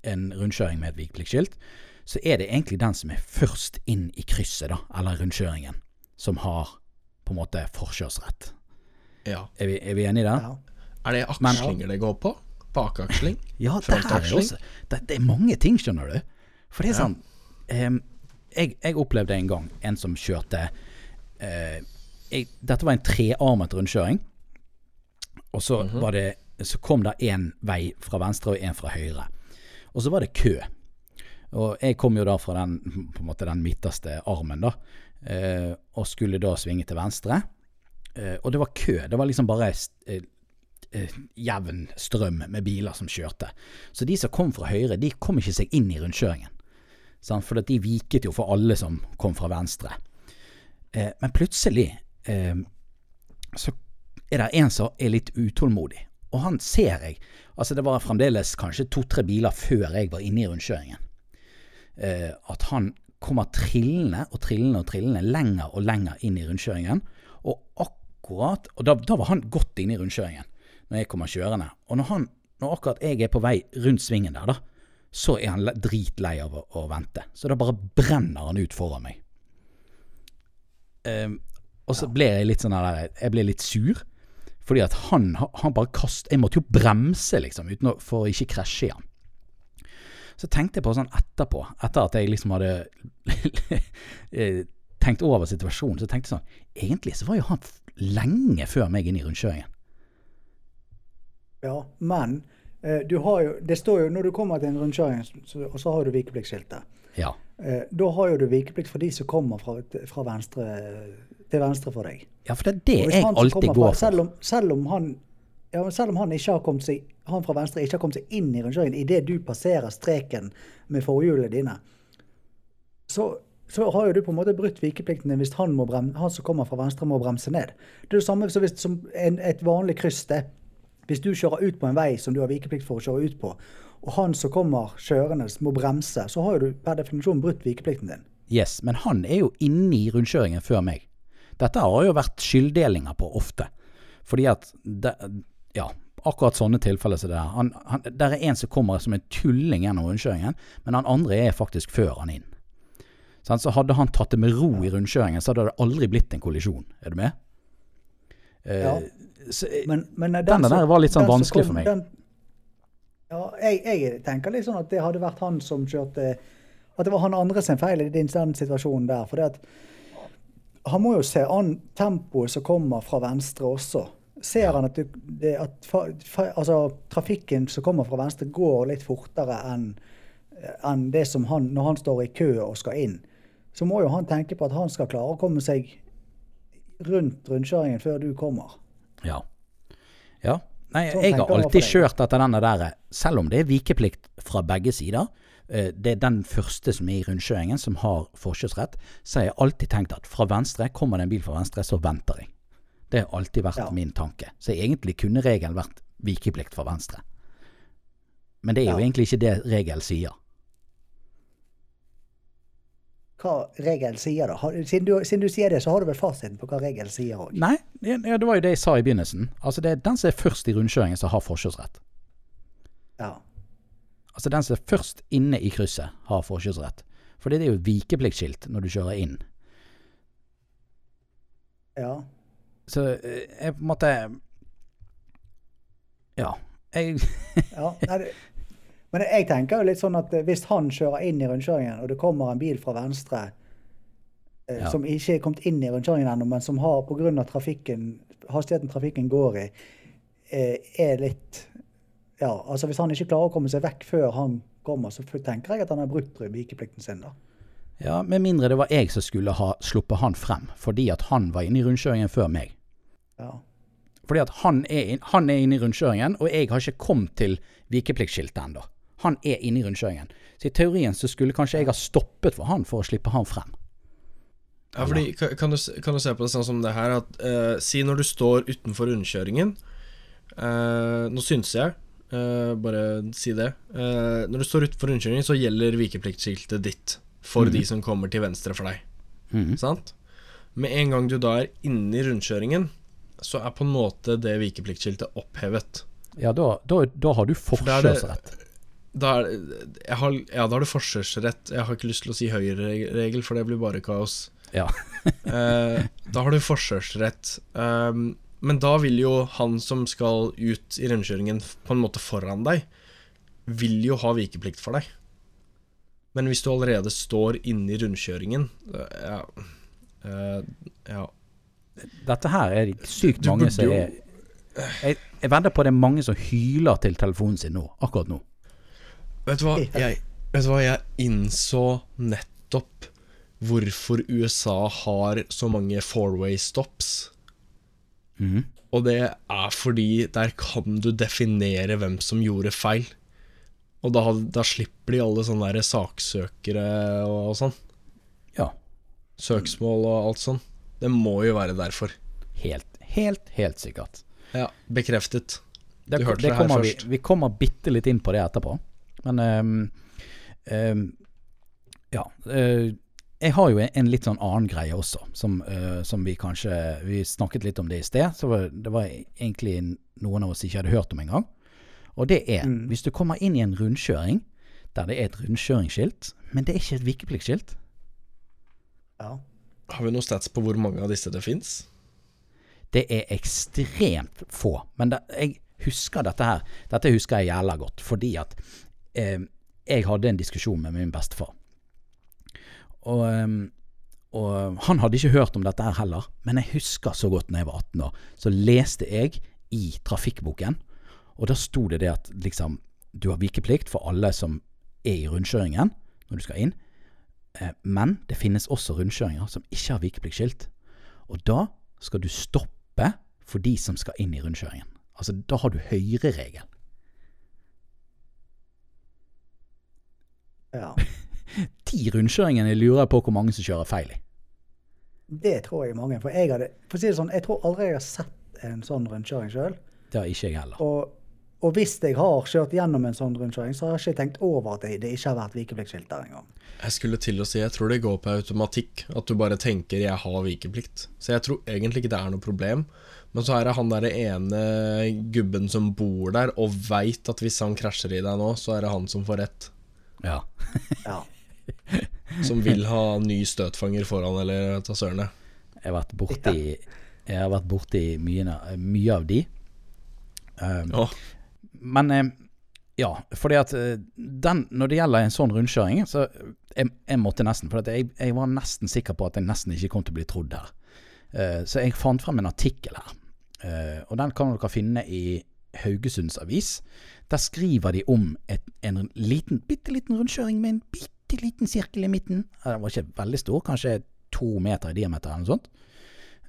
en rundkjøring med et vikepliktskilt, så er det egentlig den som er først inn i krysset, da, eller rundkjøringen, som har på en måte forkjørsrett. Ja. Er vi, er vi enige i det? ja. Er det akslinger det går på? Bakaksling? Ja, det er Frontaksling? også det, det er mange ting, skjønner du. For det er sånn eh, jeg, jeg opplevde en gang en som kjørte eh, jeg, Dette var en trearmet rundkjøring. Og så, var det, så kom det én vei fra venstre og én fra høyre. Og så var det kø. Og jeg kom jo da fra den, måte den midterste armen, da. Eh, og skulle da svinge til venstre. Eh, og det var kø. Det var liksom bare eh, eh, jevn strøm med biler som kjørte. Så de som kom fra høyre, de kom ikke seg inn i rundkjøringen. Sant? For de viket jo for alle som kom fra venstre. Eh, men plutselig eh, så er det en som er litt utålmodig. Og han ser jeg. Altså det var fremdeles kanskje to-tre biler før jeg var inne i rundkjøringen. Eh, at han kommer trillende og trillende og trillende lenger og lenger inn i rundkjøringen. Og akkurat Og da, da var han godt inne i rundkjøringen når jeg kommer kjørende. Og når, han, når akkurat jeg er på vei rundt svingen der, da, så er han dritlei av å, å vente. Så da bare brenner han ut foran meg. Ehm, og så ble jeg litt sånn der Jeg ble litt sur. Fordi at han, han bare kast Jeg måtte jo bremse, liksom, uten å, for å ikke krasje igjen. Så tenkte jeg på sånn etterpå, etter at jeg liksom hadde eh, tenkt over situasjonen, så tenkte jeg sånn Egentlig så var jo han lenge før meg inn i rundkjøringen. ja. Men eh, du har jo Det står jo når du kommer til en rundkjøring, så, og så har du vikepliktskiltet. Ja. Eh, da har jo du vikeplikt for de som kommer fra, fra venstre til venstre for deg. ja, for det er det jeg alltid går for. Selv om, selv om han ja, selv om han ikke har kommet seg han fra venstre ikke har kommet seg inn i rundkjøringen idet du passerer streken med forhjulene dine, så, så har jo du på en måte brutt vikeplikten din hvis han, må brem, han som kommer fra venstre, må bremse ned. Det er det samme hvis, som en, et vanlig kryss. det. Hvis du kjører ut på en vei som du har vikeplikt for å kjøre ut på, og han som kommer kjørende må bremse, så har du per definisjon brutt vikeplikten din. Yes, men han er jo inne i rundkjøringen før meg. Dette har jo vært skylddelinger på ofte. Fordi at det, Ja, akkurat sånne tilfeller som det der. Han, han, der er en som kommer som en tulling gjennom rundkjøringen, men han andre er faktisk før han inn. Så hadde han tatt det med ro i rundkjøringen, så hadde det aldri blitt en kollisjon. Er du med? Eh, Ja. så, eh, Men, men den, Den der var litt sånn vanskelig kom- for meg. Den, ja, jeg, jeg tenker litt sånn at det hadde vært han som kjørte At det var han andre sin feil i den, situasjonen der. For det at han må jo se an tempoet som kommer fra venstre også. Ser han at, du, det, at fa, fa, altså, trafikken som kommer fra venstre, går litt fortere enn enn det som han Når han står i kø og skal inn, så må jo han tenke på at han skal klare å komme seg rundt rundkjøringen før du kommer. Ja. ja. Nei, jeg har alltid kjørt etter denne der, selv om det er vikeplikt fra begge sider. eh, Det er den første som er i rundkjøringen som har forkjørsrett. Så har jeg alltid tenkt at fra venstre, kommer det en bil fra venstre, så venter jeg. Det har alltid vært Ja. min tanke. Så egentlig kunne regelen vært vikeplikt fra venstre. Men det er jo Ja. egentlig ikke det regelen sier. Hva regelen sier, da. Har, siden, du, siden du sier det, så har du vel fasiten på hva regelen sier òg. Nei, ja, det var jo det jeg sa i begynnelsen. Altså Det er den som er først i rundkjøringen som har forkjørsrett. Ja. Altså den som er først inne i krysset, har forkjørsrett. For det er jo vikepliktskilt når du kjører inn. ja. Så eh, jeg på en måte Ja. Jeg ja. Nei, det, men jeg tenker jo litt sånn at eh, hvis han kjører inn i rundkjøringen, og det kommer en bil fra venstre eh, Ja. som ikke er kommet inn i rundkjøringen ennå, men som har pga. hastigheten trafikken går i, eh, er litt Ja, altså hvis han ikke klarer å komme seg vekk før han kommer, så tenker jeg at han har brutt vikeplikten sin, da. Ja, Med mindre det var jeg som skulle ha sluppet han frem, fordi at han var inne i rundkjøringen før meg. Ja. Fordi at han er, inn- han er inne i rundkjøringen, og jeg har ikke kommet til vikepliktskiltet ennå. Han er inne i rundkjøringen. Så i teorien så skulle kanskje jeg ha stoppet for han for å slippe han frem. Ja, fordi, kan, du, kan du se på det sånn som det her at uh, Si når du står utenfor rundkjøringen uh, Nå synser jeg, uh, bare si det. Når du står utenfor rundkjøringen, så gjelder vikepliktskiltet ditt for de som kommer til venstre for deg. Mhm. Sant? Med en gang du da er inne i rundkjøringen, så er på en måte det vikepliktskiltet opphevet. Ja, da, da, da har du forkjørsrett. Da er, jeg har, ja, da har du forkjørsrett. Jeg har ikke lyst til å si høyreregel, for det blir bare kaos. Ja. Eh, da har du forkjørsrett. Um, men da vil jo han som skal ut i rundkjøringen på en måte foran deg, vil jo ha vikeplikt for deg. Men hvis du allerede står inne i rundkjøringen eh, Ja. Uh, ja. Dette her er sykt Du mange som er jeg, jeg venter på det er mange som hyler til telefonen sin nå, akkurat nå. Vet du hva? Jeg, vet du hva? jeg innså nettopp hvorfor USA har så mange four-way stops. Mm. Og det er fordi der kan du definere hvem som gjorde feil. Og da, da slipper de alle sånne der saksøkere og, og sånn. Ja. Søksmål og alt sånn. Det må jo være derfor. Helt, helt, helt sikkert. Ja, bekreftet. Det, hørte det det her vi, først. vi kommer bitte litt inn på det etterpå. Men ehm, ehm, ja. eh, jeg har jo en, litt sånn annen greie også, som, eh, som vi kanskje Vi snakket litt om det i sted. Så det var egentlig noen av oss ikke hadde hørt om engang. Og det er Mm. hvis du kommer inn i en rundkjøring der det er et rundkjøringsskilt, men det er ikke et vikepliktskilt. Ja. Har vi noen stats på hvor mange av disse det fins? Det er ekstremt få. Men det, jeg husker dette her. Dette husker jeg jævla godt, fordi at jeg hadde en diskusjon med min bestefar. Og, eh, og han hadde ikke hørt om dette her heller, men jeg husker så godt når jeg var 18 år, så leste jeg i trafikkboken, og da sto det det at liksom du har vikeplikt for alle som er i rundkjøringen når du skal inn, eh, men det finnes også rundkjøringer som ikke har vikepliktskilt. Og da skal du stoppe for de som skal inn i rundkjøringen. Altså, da har du høyreregel. Ja. De rundkjøringene lurer jeg på hvor mange som kjører feil i. Det tror jeg mange. For jeg hadde, for å si det sånn, jeg tror aldri jeg har sett en sånn rundkjøring sjøl. Det har ikke jeg heller. Og, og hvis jeg har kjørt gjennom en sånn rundkjøring, så har jeg ikke tenkt over at det, det ikke har vært vikepliktskilt der engang. Jeg skulle til å si Jeg tror det går på automatikk. At du bare tenker 'jeg har vikeplikt'. Så jeg tror egentlig ikke det er noe problem. Men så er det han derre ene gubben som bor der og veit at hvis han krasjer i deg nå, så er det han som får rett. Ja. Ja. som vil ha ny støtfanger foran, eller ta sørene. Jeg har vært borti Jeg har vært borti mye, mye av de. Um, oh. Men eh, ja, fordi at eh, den, når det gjelder en sånn rundkjøring, så jeg, jeg måtte nesten For at jeg, jeg var nesten sikker på at jeg nesten ikke kom til å bli trodd her. Uh, så jeg fant frem en artikkel her, Uh, og den kan dere finne i Haugesunds Avis. Der skriver de om et, en liten, bitte liten rundkjøring med en bitte liten sirkel i midten. Den var ikke veldig stor, kanskje to meter i diameter eller noe sånt.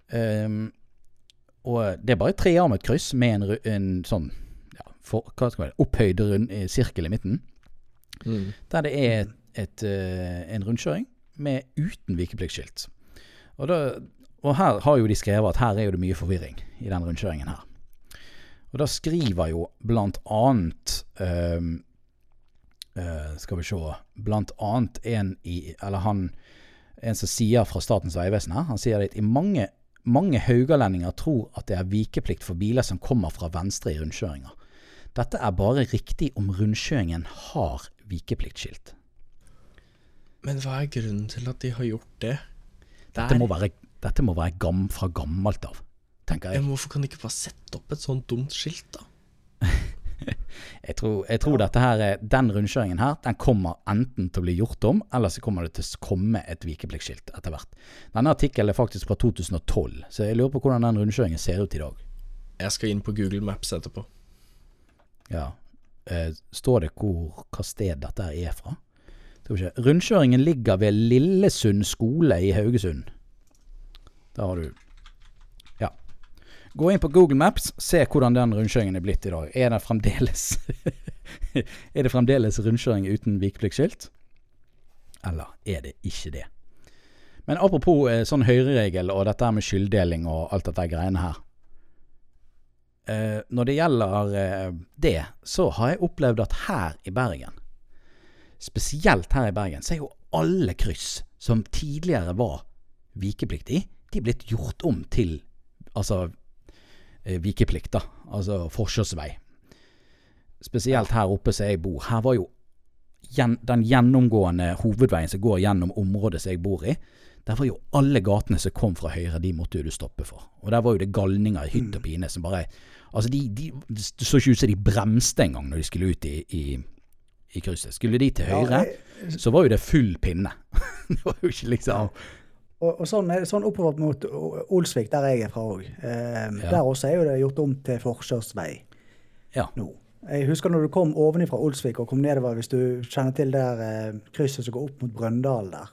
Um, og det er bare et trearmet kryss med en, en sånn ja, for, hva skal det opphøyd rund, eh, sirkel i midten. mm. Der det er et, eh, en rundkjøring med uten vikepliktskilt. Og, da, og her har jo de skrevet at her er jo det mye forvirring i den rundkjøringen her. Og da skriver jo blant annet um, uh, Skal vi se Blant annet en i Eller han En som sier fra Statens vegvesen her, han sier at i mange, mange haugalendinger tror at det er vikeplikt for biler som kommer fra venstre i rundkjøringer. Dette er bare riktig om rundkjøringen har vikepliktskilt. Men hva er grunnen til at de har gjort det? Det Dette må være, dette må være gam, fra gammelt av, tenker jeg. men hvorfor kan de ikke bare sette opp et sånt dumt skilt, da? Jeg tror, jeg tror dette her, er- den rundkjøringen her, den kommer enten til å bli gjort om, eller så kommer det til å komme et vikepliktskilt etter hvert. Denne artikkelen er faktisk fra 2012, så jeg lurer på hvordan den rundkjøringen ser ut i dag. Jeg skal inn på Google Maps etterpå. Ja. Eh, står det hvor, hva sted dette er fra? Rundkjøringen ligger ved Lillesund skole i Haugesund. Der har du Ja. Gå inn på Google Maps, se hvordan den rundkjøringen er blitt i dag. Er det fremdeles Er det fremdeles rundkjøring uten vikepliktskilt? Eller er det ikke det? Men apropos eh, sånn høyreregel og dette med skylddeling og alt dette greiene her. Eh, når det gjelder eh, det, så har jeg opplevd at her i Bergen, spesielt her i Bergen, så er jo alle kryss som tidligere var vikepliktig, de er blitt gjort om til altså eh, vikeplikt, da. Altså forkjørsvei. Spesielt her oppe som jeg bor. Her var jo den gjennomgående hovedveien som går gjennom området som jeg bor i. Der var jo alle gatene som kom fra høyre, de måtte jo du stoppe for. Og der var jo det galninger i hytt og pine som bare Altså, de, de Det så ikke ut som de bremste engang når de skulle ut i, i, i krysset. Skulle de til høyre, så var jo det full pinne. det var jo ikke liksom Og, og sånn, sånn oppover mot Olsvik, der jeg er fra òg. Um, Ja. Der også er jo det gjort om til forkjørsvei Ja. nå. Jeg husker når du kom ovenifra Olsvik og kom nedover, hvis du kjenner til der eh, krysset som går opp mot Brøndal der.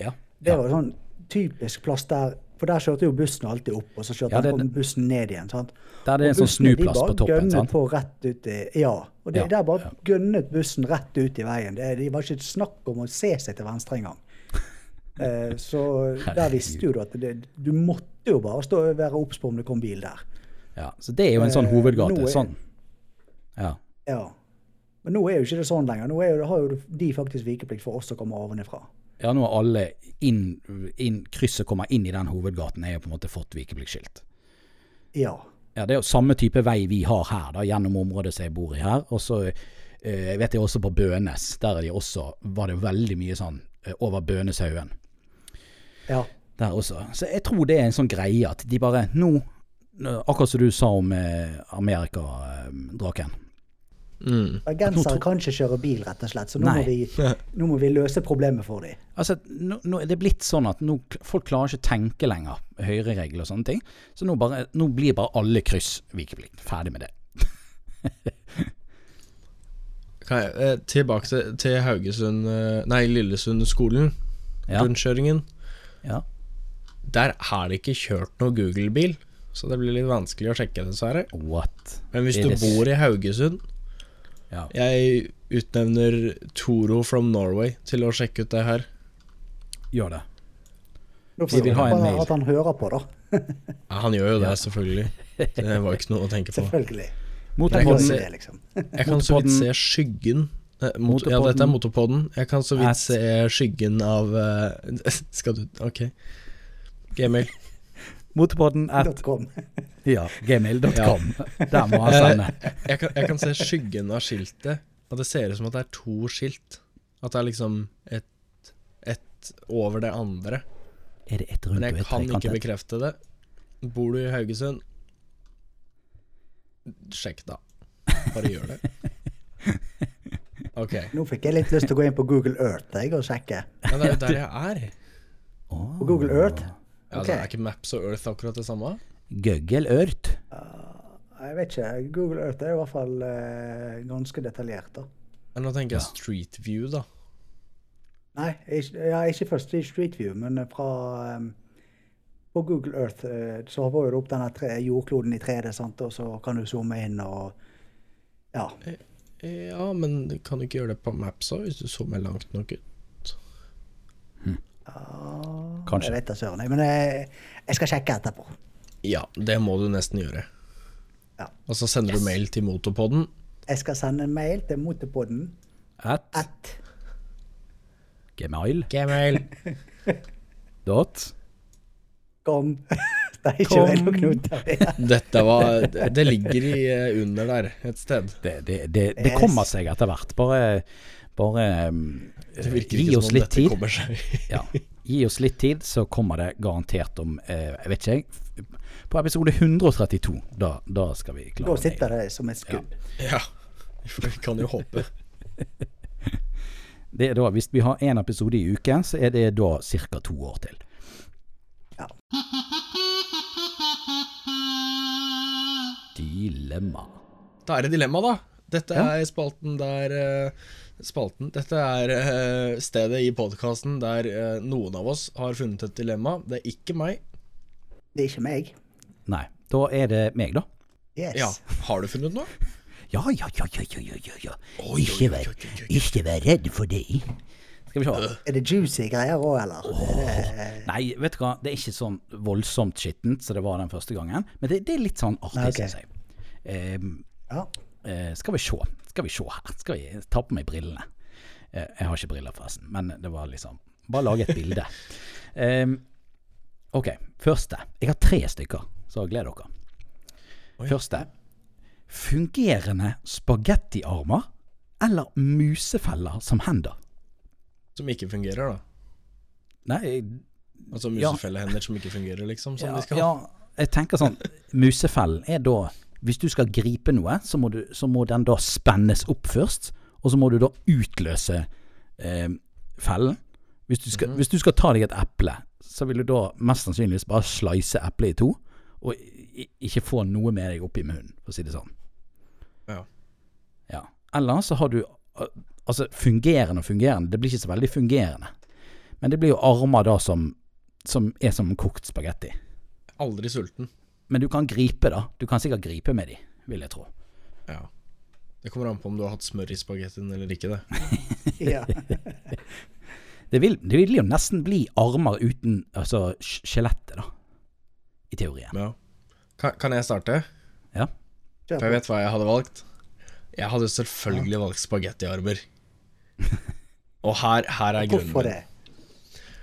Ja. Det var sånn typisk plass der, for der kjørte jo bussen alltid opp, og så kjørte Ja, det- den bussen ned igjen. sant? Der det er en sånn snuplass på toppen. sant? på rett ut i, ja, og de, Ja, der bare ja. gønnet bussen rett ut i veien. Det, de var ikke snakk om å se seg til venstre engang. Eh, så der visste jo du at det, du måtte jo bare stå være obs på om det kom bil der. Ja, så det er jo en sånn Eh, hovedgate. er- Sånn. Ja. Ja. Men nå er jo ikke det sånn lenger. Nå jo, har jo de faktisk vikeplikt for oss som kommer ovenifra. ja, nå har alle inn, inn krysset kommer inn i den hovedgaten, er jo på en måte fått vikepliktskilt. Ja. Ja, det er jo samme type vei vi har her, da, gjennom området som jeg bor i her. Og så eh, vet jeg også på Bønes, der er de også, var det veldig mye sånn eh, over Bøneshaugen. Ja. Der også. Så jeg tror det er en sånn greie at de bare nå Akkurat som du sa om eh, Amerikadraken. Mm. Bergensere kan ikke kjøre bil, rett og slett, så nå må, vi, nå må vi løse problemet for dem. Altså, nå, nå er det blitt sånn at nå, folk klarer ikke å tenke lenger høyreregler og sånne ting. Så nå, bare, nå blir bare alle kryss vikeplikt. Ferdig med det. okay, eh, tilbake til, til Haugesund eh, Nei, Lillesund-skolen. Ja. Rundkjøringen. Ja. Der har det ikke kjørt noe Google-bil, så det blir litt vanskelig å sjekke, dessverre. What? Men hvis du bor i Haugesund Ja. Jeg utnevner Toro from Norway til å sjekke ut det her. Gjør det. Vi vil ha en mail. at han hører på, da. Ja, han gjør jo det, selvfølgelig. Det var ikke noe å tenke på. Selvfølgelig. Jeg kan se- liksom. Jeg kan så vidt se skyggen mot, Ja, dette er motorpodden. Jeg kan så vidt se skyggen av uh, Skal du Ok. Gmail. Motorpodden at ja, gmail.com. Der må han sende. Jeg kan, jeg kan se skyggen av skiltet, og det ser ut som at det er to skilt. At det er liksom et, et over det andre. Er det et rundt Men jeg kan ikke bekrefte det. Bor du i Haugesund? Sjekk, da. Bare gjør det. Ok. Nå fikk jeg litt lyst til å gå inn på Google Earth jeg, og sjekke. Ja, det er jo der jeg er. Åh. På Google Earth? Ja, det Er ikke Maps og Earth akkurat det samme? Google Earth. Jeg vet ikke. Google Earth er i hvert fall uh, ganske detaljert, da. Men nå tenker jeg Street View, da. Nei, ikke, ja, ikke først Street Street View, men fra um, På Google Earth eh, så får du opp denne tre, jordkloden i 3D, og så kan du zoome inn og Ja. Ja, men kan du ikke gjøre det på Maps òg, hvis du zoomer langt nok ut? Ah, Kanskje. Jeg vet da søren, men jeg, jeg skal sjekke etterpå. Ja, det må du nesten gjøre. Ja. Og så sender du mail til Motorpodden. Jeg skal sende en mail til Motorpodden At at gmail Gmail. dot kom. Det er ikke Kom. vel nok noter. Dette var Det ligger i eh, under der et sted. Det, det, det, det kommer seg etter hvert. Bare, bare Det virker gi ikke oss som om litt dette tid. kommer seg. Ja. Gi oss litt tid, så kommer det garantert om eh, Jeg vet ikke, jeg. På episode 132. Da, da skal vi klare Da sitter det som et skudd. Ja, vi kan jo håpe. Det er da, Hvis vi har én episode i uken, så er det da ca. to år til. Ja. Dilemma. Da er det dilemma, da. Dette Ja. er spalten der eh, Spalten. Dette er eh, stedet i podkasten der eh, noen av oss har funnet et dilemma. Det er ikke meg. Det er ikke meg. Nei, da er det meg, da. Yes. Ja, Har du funnet noe? Ja, ja, ja, ja, ja, ja, ja, ja. Ikke vær, ikke vær redd for det. Skal vi se. Er det juicy greier òg, eller? Oh, det, Nei, vet du hva, det er ikke sånn voldsomt skittent som det var den første gangen. Men det, det er litt sånn artig, okay. syns jeg. Um, ja. uh, skal vi se. Skal vi se her. Skal vi ta på meg brillene. Uh, jeg har ikke briller, forresten. Men det var liksom Bare lage et bilde. Um, ok, første. Jeg har tre stykker, så gled dere. Oi. Første. Fungerende spagettiarmer eller musefeller som hender? Som ikke fungerer, da. Nei, Altså Ja. musefellehender som ikke fungerer, liksom. Som ja, de skal. ja, jeg tenker sånn Musefellen er da Hvis du skal gripe noe, så må, du, så må den da spennes opp først. Og så må du da utløse eh, fellen. Hvis du, skal, hvis du skal ta deg et eple, så vil du da mest sannsynligvis bare slice eplet i to. Og ikke få noe med deg oppi munnen, for å si det sånn. Ja. Ja. Eller så har du Altså, fungerende og fungerende. Det blir ikke så veldig fungerende. Men det blir jo armer da som, som er som kokt spagetti. Aldri sulten. Men du kan gripe, da. Du kan sikkert gripe med de, vil jeg tro. Ja. Det kommer an på om du har hatt smør i spagettien eller ikke, det. ja. Det vil, det vil jo nesten bli armer uten altså skjelettet, da. I teorien. Ja. Kan, kan jeg starte? Ja. For jeg vet hva jeg hadde valgt. Jeg hadde selvfølgelig valgt spagettiarmer. Og her, her er grunnen Hvorfor det?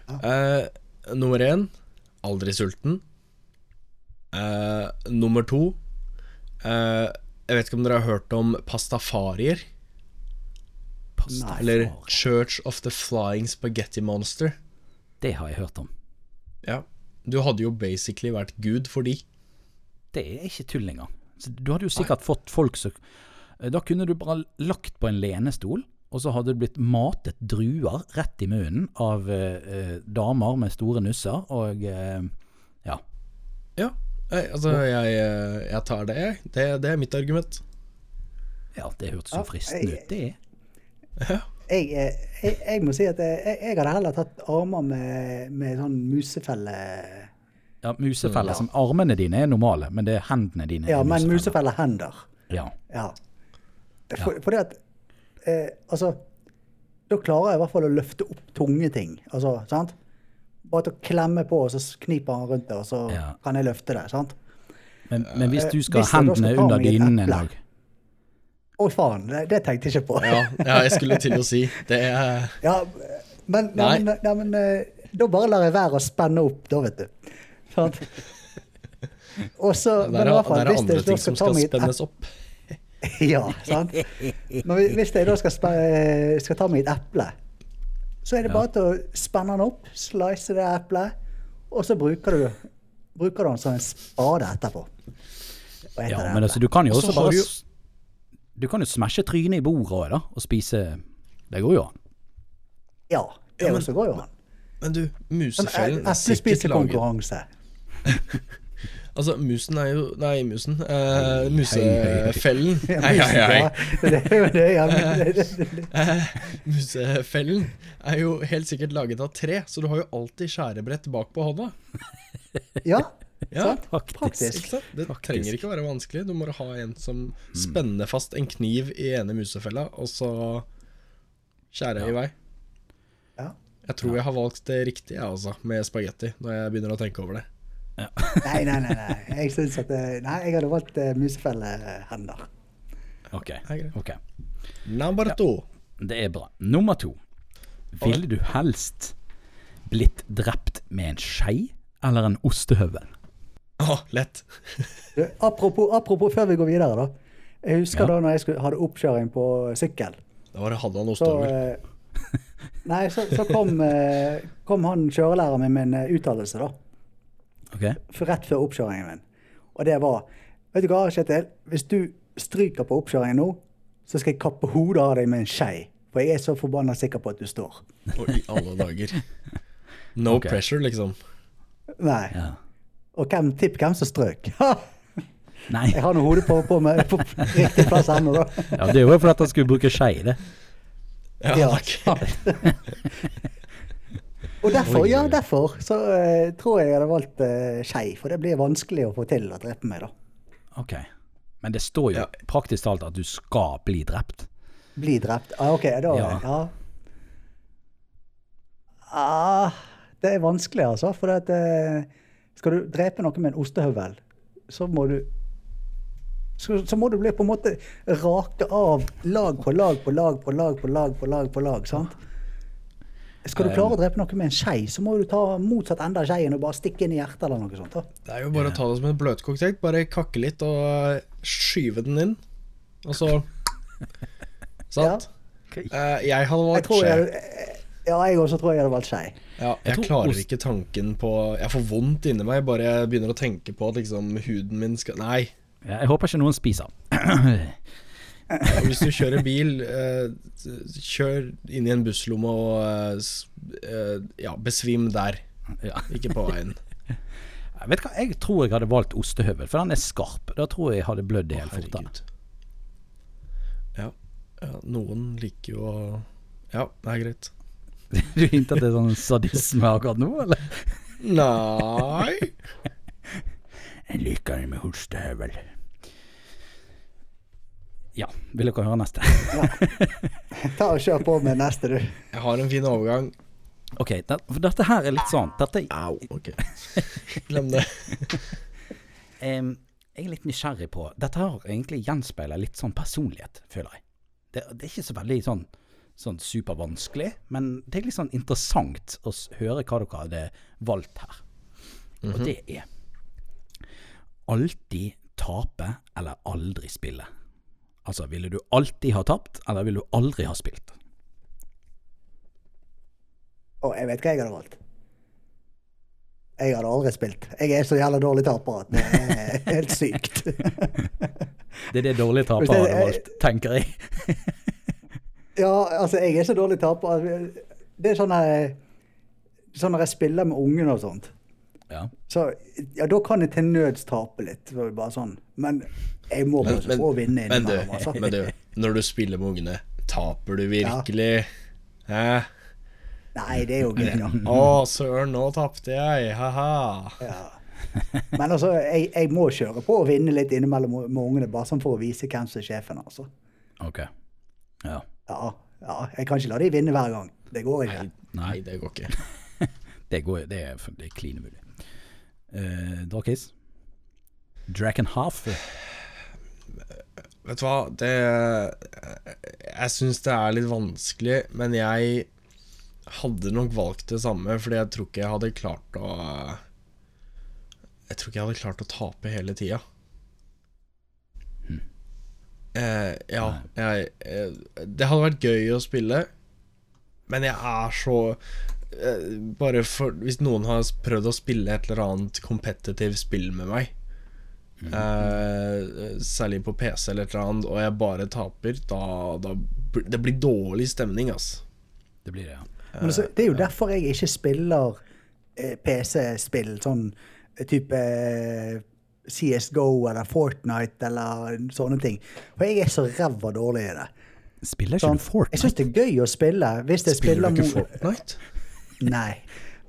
det? Uh, nummer én aldri sulten. Uh, nummer to uh, Jeg vet ikke om dere har hørt om pastafarier? Pasta. Eller Church of the Flying Spaghetti Monster. Det har jeg hørt om. Ja. Du hadde jo basically vært gud for de. Det er ikke tull engang. Så du hadde jo sikkert fått folk som Da kunne du bare lagt på en lenestol, og så hadde det blitt matet druer rett i munnen av eh, eh, damer med store nusser, og eh, ja. Ja. Altså, jeg, eh, jeg tar det, jeg. Det, det er mitt argument. Ja, det hørtes så fristende ut, det. Ja. Jeg, eh, jeg, jeg må si at jeg, jeg hadde heller tatt armer med, med sånn musefelle... Ja, musefeller som Armene dine er normale, men det er hendene dine Ja, er men musefelle musefellehender. Ja. Ja. For, fordi at eh, Altså, da klarer jeg i hvert fall å løfte opp tunge ting. Altså, sant? Bare til å klemme på, og så kniper han rundt det, og så Ja. kan jeg løfte det. sant? Men, men hvis Eh, du skal ha eh, hendene skal under dynen en dag Å, faen. Det, det tenkte jeg ikke på. Ja, ja, jeg skulle til å si det. Er, Ja, men, nei, Nei. men, nei, men eh, da bare lar jeg være å spenne opp, da, vet du. Sant? Og så, men i er, hvert fall, der er andre ting som skal spennes opp. Ja, sant? Men hvis jeg da skal, skal ta meg et eple, Så er det bare til å spenne den opp, slice det eplet, og så bruker du, bruker du den som en spade etterpå. Ja, men altså, du kan jo også bare du kan jo smashe trynet i bordet òg, da, og spise Det går jo an. Ja, det Ja, men- også går jo an. Men du, Sånn musefellen er sikkert laget Eplespisekonkurranse. Altså, musen er jo Nei, musen. Uh, musefellen. Ja, Hei, hei, hei. ja, er ja. Eh, musefellen er jo helt sikkert laget av tre, så du har jo alltid skjærebrett bak på hånda. Ja, Ja, sant? Faktisk. Ikke sant? Det Faktisk. trenger ikke å være vanskelig. Du må ha en som spenner fast en kniv i ene musefella, og så skjærer i vei. Ja. Jeg tror jeg har valgt det riktig, jeg altså, med spagetti, når jeg begynner å tenke over det. Nei, nei, nei. nei. Jeg synes at Nei, jeg hadde valgt uh, musefellehender. Ok. Ok. Number to. Det er bra. Nummer to. Ville du helst blitt drept med en skei eller en ostehøvel? Å, lett. Apropos, apropos før vi går videre, da. Jeg husker Ja. da når jeg skulle, hadde oppkjøring på sykkel. Da var det hadde han ostehøvel. eh, nei, så, så kom, eh, kom han kjørelæreren min med en eh, uttalelse, da. Ok. For rett før oppkjøringen min. Og det var Vet du hva, Kjetil? Hvis du stryker på oppkjøringen nå, så skal jeg kappe hodet av deg med en skei. For jeg er så forbanna sikker på at du står. Og i alle dager. No okay. pressure, liksom. Nei. Ja. Og hvem, tipp hvem som strøk. Nei. jeg har nå hodet på, på, meg, på riktig plass ennå, da. Ja, det er jo fordi at han skulle bruke skei, det. Ja, Ja. takk. Og derfor, ja, derfor så uh, tror jeg jeg hadde valgt uh, skei. For det blir vanskelig å få til å drepe meg, da. Ok. Men det står jo Ja. praktisk talt at du skal bli drept. Bli drept. Ah, ok, da Ja. ja. Ah, det er vanskelig, altså. For at, uh, skal du drepe noe med en ostehøvel, så må du så, så må du bli på en måte rake av lag på lag på lag på lag på lag på lag. på lag, sant? Skal du klare å drepe noe med en skei, så må du ta motsatt ende av skeien og bare stikke inn i hjertet eller noe sånt. da. Det er jo bare å ta det som en bløtkokt egg. Bare kakke litt og skyve den inn. Og så Sant? Eh, jeg hadde valgt tror skje. ja, jeg også tror jeg hadde valgt skei. Ja, Jeg jeg klarer ikke tanken på Jeg får vondt inni meg bare jeg begynner å tenke på at liksom huden min skal Nei. Ja, jeg håper ikke noen spiser. Hvis du kjører bil, eh, kjør inn i en busslomme og eh, eh, ja, besvim der. Ja. Ikke på veien. Jeg vet hva, jeg tror jeg hadde valgt ostehøvel, for den er skarp. Da tror jeg jeg hadde blødd helt fortere. Ja. ja, noen liker jo å Ja, det er greit. Du hinter til sånn sadisme akkurat nå, eller? Nei Jeg liker det med ostehøvel. Ja, vil dere høre neste? Ta og Kjør på med neste, du. Jeg har en fin overgang. Ok, det, for dette her er litt sånn dette, Au. Ok. Glem det. um, Jeg er litt nysgjerrig på Dette her egentlig gjenspeiler litt sånn personlighet, føler jeg. Det, det er ikke så veldig sånn, sånn supervanskelig, men det er litt sånn interessant å høre hva dere hadde valgt her. Og det er alltid tape eller aldri spille. Altså, ville du alltid ha tapt, eller ville du aldri ha spilt? Å, jeg vet hva jeg hadde valgt. Jeg hadde aldri spilt. Jeg er så jævla dårlig taper at det er helt sykt. Det er det dårlige tapere hadde valgt, tenker jeg. Ja, altså, jeg er så dårlig taper. Det er sånn her Sånn når jeg spiller med ungene og sånt, Ja. så ja, da kan jeg til nøds tape litt. Bare sånn. Men jeg må Men, bare få vinne men, du, innimellom, altså. men du, når du spiller med ungene, taper du virkelig? Hæ? Nei, det er jo gøy, da. Å, søren, nå tapte jeg. Ha-ha. Ja. Men altså, jeg, jeg må kjøre på og vinne litt innimellom med ungene, bare sånn for å vise hvem som er sjefen, altså. Ok. Ja. Ja, ja, jeg kan ikke la de vinne hver gang. Det går ikke. Nei, det går ikke. Det, går, det er, det er umulig. Drakis? Draken half? Vet du hva, det Jeg syns det er litt vanskelig, men jeg hadde nok valgt det samme, fordi jeg tror ikke jeg hadde klart å Jeg tror ikke jeg hadde klart å tape hele tida. Eh, ja, jeg, eh, det hadde vært gøy å spille, Men jeg er så eh, Bare for Hvis noen har prøvd å spille et eller annet kompetitivt spill med meg, eh, særlig på PC eller et eller annet, og jeg bare taper, da, da Det blir dårlig stemning, altså. Det blir det, ja. Men altså, det er jo derfor jeg ikke spiller eh, PC-spill, sånn eh, type eh, CSGO eller Fortnite eller sånne ting. For jeg er så ræva dårlig i det. Spiller ikke Sånn, du Fortnite? Jeg syns det er gøy å spille hvis jeg Spiller spiller, du ikke Fortnite? Nei.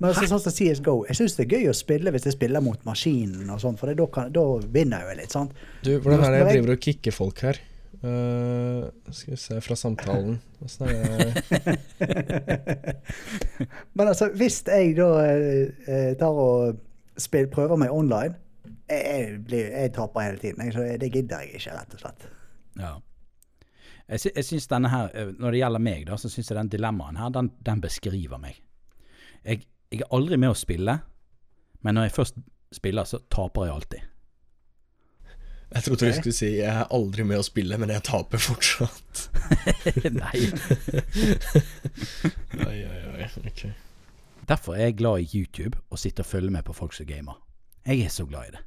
Men altså, sånn som CSGO, jeg syns det er gøy å spille hvis jeg spiller mot maskinen og sånn, for da, kan, da vinner jeg jo litt, sant. Du, hvordan er det jeg driver og kicker folk her? Uh, skal vi se fra samtalen Åssen er det Men altså, hvis jeg da eh, eh, tar og spiller, prøver meg online jeg, jeg, blir, jeg taper hele tiden. Jeg, så det gidder jeg ikke, rett og slett. Ja. Jeg, sy jeg synes denne her, eh, Når det gjelder meg, da, så syns jeg den dilemmaen her, den, den beskriver meg. Jeg, jeg er aldri med å spille, men når jeg først spiller, så taper jeg alltid. Jeg trodde du skulle si 'jeg er aldri med å spille, men jeg taper fortsatt'. Nei. Oi, oi, oi. Ok. Derfor er jeg glad i YouTube og sitter og følger med på folk som gamer. Jeg er så glad i det.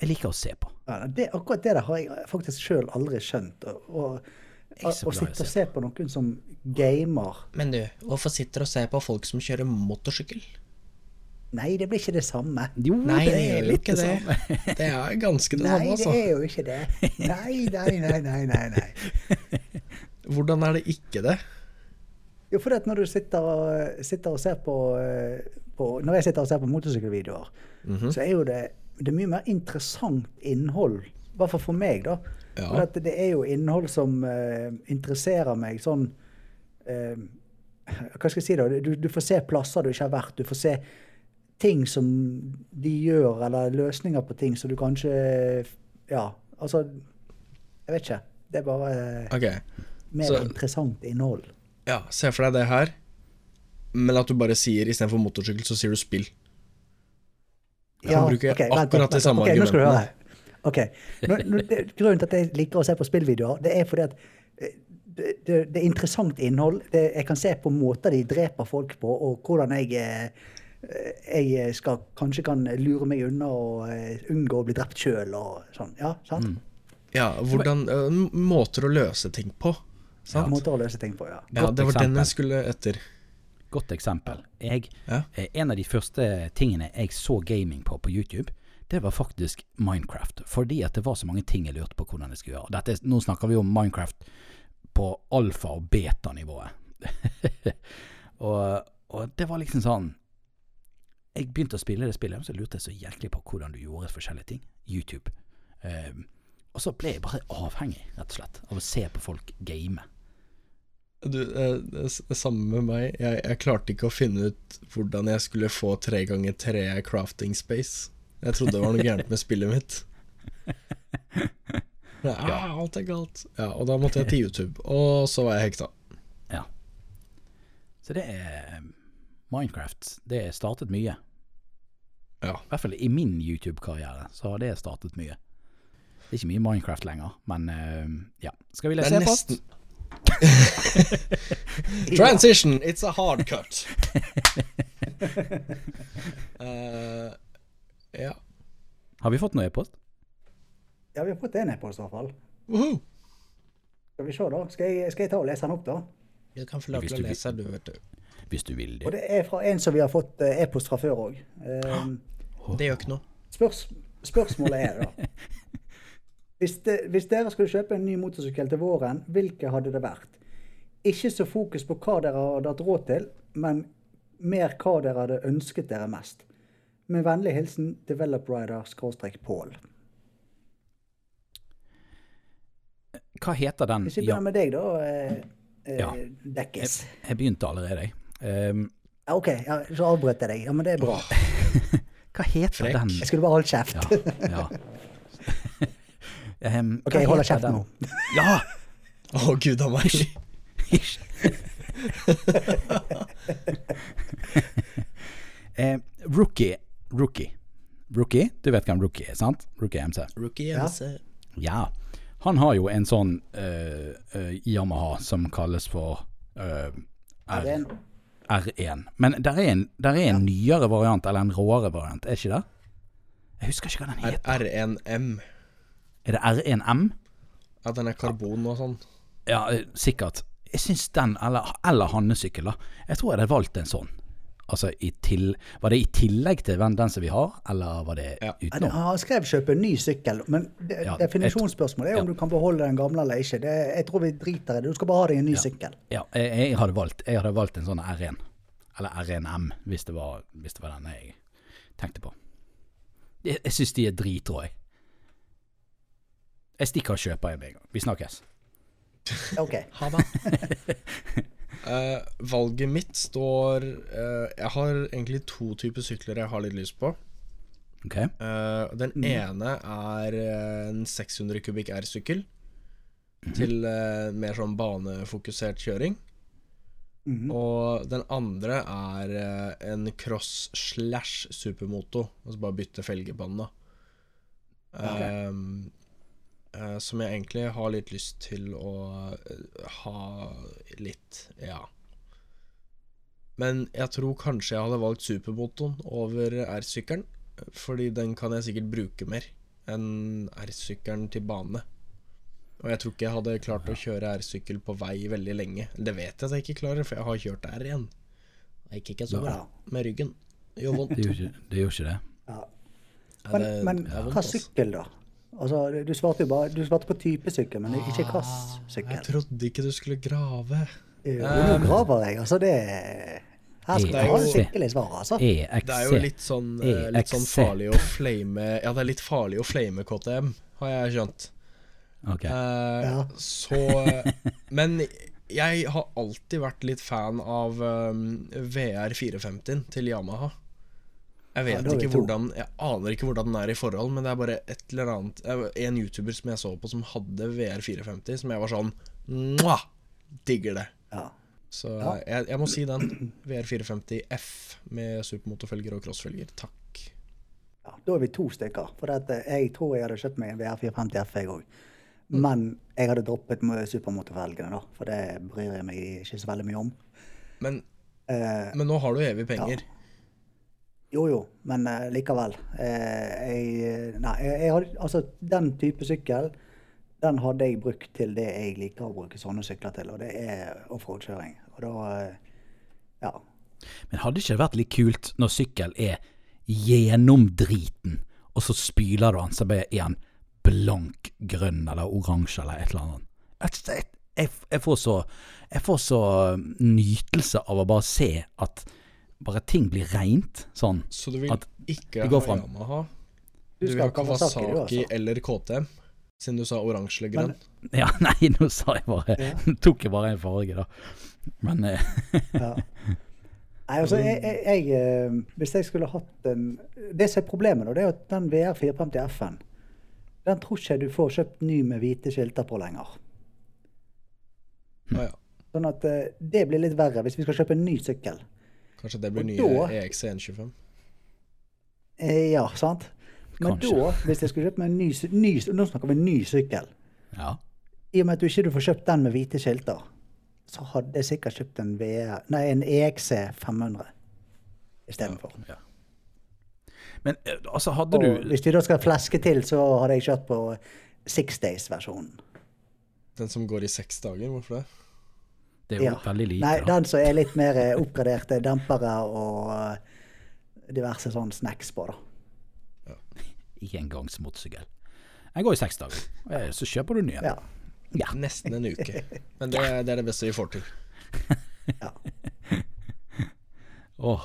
Jeg liker å se på. Ja, det, akkurat det der har jeg faktisk sjøl aldri skjønt. og, så å å sitte og se på noen som gamer Men du, hvorfor sitter du og ser på folk som kjører motorsykkel? Nei, det blir ikke det samme. Jo, Nei, det er jo ikke det. samme. Det er ganske det Nei, samme, det altså. er jo ikke det. Nei, nei, nei, nei, nei. nei. Hvordan er det ikke det? Jo, for at når du sitter og, sitter og ser på, eh, på Når jeg sitter og ser på motorsykkelvideoer, Mhm. så er jo det, det er mye mer interessant innhold. I hvert fall for meg, da. Ja. For dette, det er jo innhold som uh, interesserer meg sånn uh, Hva skal jeg si, da? Du, du får se plasser du ikke har vært. Du får se ting som de gjør, eller løsninger på ting som du kanskje Ja, altså Jeg vet ikke. Det er bare uh, okay. mer så- interessant innhold. ja, se for deg det her, men at du bare sier istedenfor motorsykkel, så sier du spill. kan bruke ok, vent, akkurat vent, de samme okay, argumentene. Ok, nå, nå, det, Grunnen til at jeg liker å se på spillvideoer, det er fordi at eh, det, det, er interessant innhold. Det, jeg kan se på måter de dreper folk på, og hvordan jeg, eh, jeg skal, kanskje kan lure meg unna og eh, unngå å bli drept sjøl og sånn. Ja, sant? Mm. Ja, hvordan Måter å løse ting på. Sant? Måter å løse ting på, ja. Ja, det var den jeg skulle etter. Godt eksempel. Jeg, Ja. eh, en av de første tingene jeg så gaming på på YouTube, det var faktisk Minecraft. Fordi at det var så mange ting jeg lurte på hvordan jeg skulle gjøre. Dette, nå snakker vi om Minecraft på alfa- og beta-nivået. og, og det var liksom sånn Jeg begynte å spille det spillet, og så lurte jeg så jæklig på hvordan du gjorde forskjellige ting. YouTube. Um, og så ble jeg bare avhengig, rett og slett, av å se på folk game. Du, eh, det er samme med meg. Jeg, jeg klarte ikke å finne ut hvordan jeg skulle få tre ganger tre crafting space. Jeg trodde det var noe gærent med spillet mitt. Ja, alt er galt. Ja, og da måtte jeg til YouTube, og så var jeg hekta. Ja. Så det er Minecraft. Det er startet mye. Ja. I hvert fall i min YouTube-karriere så har det startet mye. Det er ikke mye Minecraft lenger, men eh, ja. Skal vi lese e-post? Transition, it's a hard cut. Eh, ja. Har vi fått noe e-post? Ja, vi har fått en e-post i hvert fall. Woohoo. Skal vi se, da. Skal jeg, skal jeg ta og lese den opp, da? Du kan få lov til å lese, den, vet du. Hvis du vil det. Og det. er fra en som vi har fått eh, e-post fra før òg. Det gjør ikke noe. Spørs, spørsmålet er da hvis, det, hvis dere skulle kjøpe en ny motorsykkel til våren, hvilke hadde det vært? Ikke så fokus på hva dere hadde hatt råd til, men mer hva dere hadde ønsket dere mest. Med vennlig hilsen developrider-paul. Hva heter den? Hvis vi Ja, begynner med deg, da, eh, eh, Ja. Dekkes. jeg begynte allerede. jeg. Um, OK, ja, så avbrøt jeg deg. Ja, men det er bra. hva heter Frekk. den? Jeg skulle bare holdt kjeft. Ja. ja. Um, OK, jeg holder kjeft den? nå. Ja! Å, gud a meg. Hysj. eh, rookie. Rookie. Rookie, du vet hvem Rookie er, sant? Rookie MC. Rookie MC. Ja. Han har jo en sånn uh, uh, Yamaha som kalles for det en R1. Men der er en, der er en nyere variant, eller en råere variant, er ikke det? Jeg husker ikke hva den heter. R1M. Er det R1M? Ja, den er karbon og sånn. Ja, eh, sikkert. Jeg syns den, eller, eller Hannesykkel, da. Jeg tror jeg hadde valgt en sånn. Altså, i til, Var det i tillegg til den, den som vi har, eller var det Ja. Ja, det- utenom? Han skrev 'kjøpe en ny sykkel', men det, Ja, definisjonsspørsmålet er om ja. du kan beholde den gamle eller ikke. Det, jeg tror vi driter i det. Du skal bare ha deg en ny sykkel. Ja, jeg, jeg, hadde valgt, jeg hadde valgt en sånn R1. Eller R1M, hvis det var, hvis det var den jeg tenkte på. Jeg, jeg syns de er dritrå, jeg. Jeg stikker og kjøper en med en gang. Vi snakkes. Ok. Ha det. Eh, valget mitt står uh, Jeg har egentlig to typer sykler jeg har litt lyst på. Ok? Uh, den ene er en 600 kubikk R-sykkel. Til eh, mer sånn banefokusert kjøring. Mm. Og den andre er en cross slash supermoto. Altså bare bytte felgebånd, da. Ehm, eh, som jeg egentlig har litt lyst til å eh, ha litt, ja. Men jeg tror kanskje jeg hadde valgt supermotoren over R-sykkelen. Fordi den kan jeg sikkert bruke mer enn R-sykkelen til bane. Og jeg tror ikke jeg hadde klart å kjøre R-sykkel på vei veldig lenge. Det vet jeg at jeg ikke klarer, for jeg har kjørt R igjen. Det gikk ikke så bra med ryggen. Det gjør vondt. Det gjorde ikke det. Gjorde ikke det. Ja. Men, det- men det hva sykkel, da? Altså, du svarte jo bare Du svarte på type sykkel, men ikke hvilken sykkel. Jeg trodde ikke du skulle grave. Jo, nå graver jeg. Altså, det Her skal Det du ha jo- skikkelig svar, altså. Det er jo litt sånn, eh, litt sånn farlig å flame Ja, det er litt farlig å flame KTM, har jeg skjønt. Ok. Eh, Ja. Så Men jeg har alltid vært litt fan av um, VR450 til Yamaha. Jeg vet ikke hvordan Jeg aner ikke hvordan den er i forhold, men det er bare et eller annet En YouTuber som jeg så på som hadde VR450, som jeg var sånn Mwah! Digger det. Ja. Så Ja. jeg, jeg må si den. VR450F med supermotorfelger og crossfelger. Takk. Ja, da er vi to stykker. For at, eh, jeg tror jeg hadde kjøpt meg en VR450 F, jeg òg. Men jeg hadde droppet med supermotorfelgene, da. For det bryr jeg meg ikke så veldig mye om. Men, uh, men nå har du evig penger. Jo jo, men uh, likevel. Uh, jeg, nei, jeg, jeg hadde, altså den type sykkel, den hadde jeg brukt til det jeg liker å bruke sånne sykler til, og det er offroad-kjøring. Og da eh, Ja. Men hadde ikke det vært litt kult når sykkel er gjennomdriten, og så spyler du den, så blir den blank grønn eller oransje eller et eller annet. Jeg, jeg, får så, jeg får så nytelse av å bare se at bare ting blir reint sånn. Så du vil At ikke det går ha fram. Yamaha? Du Du vil ikke ha Kawasaki, altså. eller KTM? Siden du sa oransje eller grønn. Ja, nei, nå sa jeg bare ja. tok jeg bare en farge, da. Men eh, Ja. Nei, altså, jeg, jeg, jeg, eh, hvis jeg skulle hatt en Det som er problemet, da, det er at den VR 450 F-en den tror ikke jeg du får kjøpt ny med hvite skilter på lenger. Ja. Sånn at eh, det blir litt verre hvis vi skal kjøpe en ny sykkel. Kanskje det blir nye da- EX125? Eh, ja, sant? Men Kanskje. da, hvis jeg skulle kjøpt meg en ny, ny Nå snakker vi ny sykkel. ja. I og med at du ikke får kjøpt den med hvite skilter, så hadde jeg sikkert kjøpt en, VR, nei, en EXC 500 istedenfor. ja. Men eh, altså, hadde Og du hvis vi da skal fleske til, så hadde jeg kjørt på Six Days-versjonen. Den som går i seks dager, hvorfor det? Det er jo Ja. veldig lite, Nei, den som er litt mer eh, oppgraderte dempere og eh, diverse sånn snacks på, da. Ikke engang motorsykkel. Jeg går i seks dager, Eh, så kjøper du ny en. Ja. Ja. Nesten en uke. Men det, det er det beste vi får til. ja. Åh,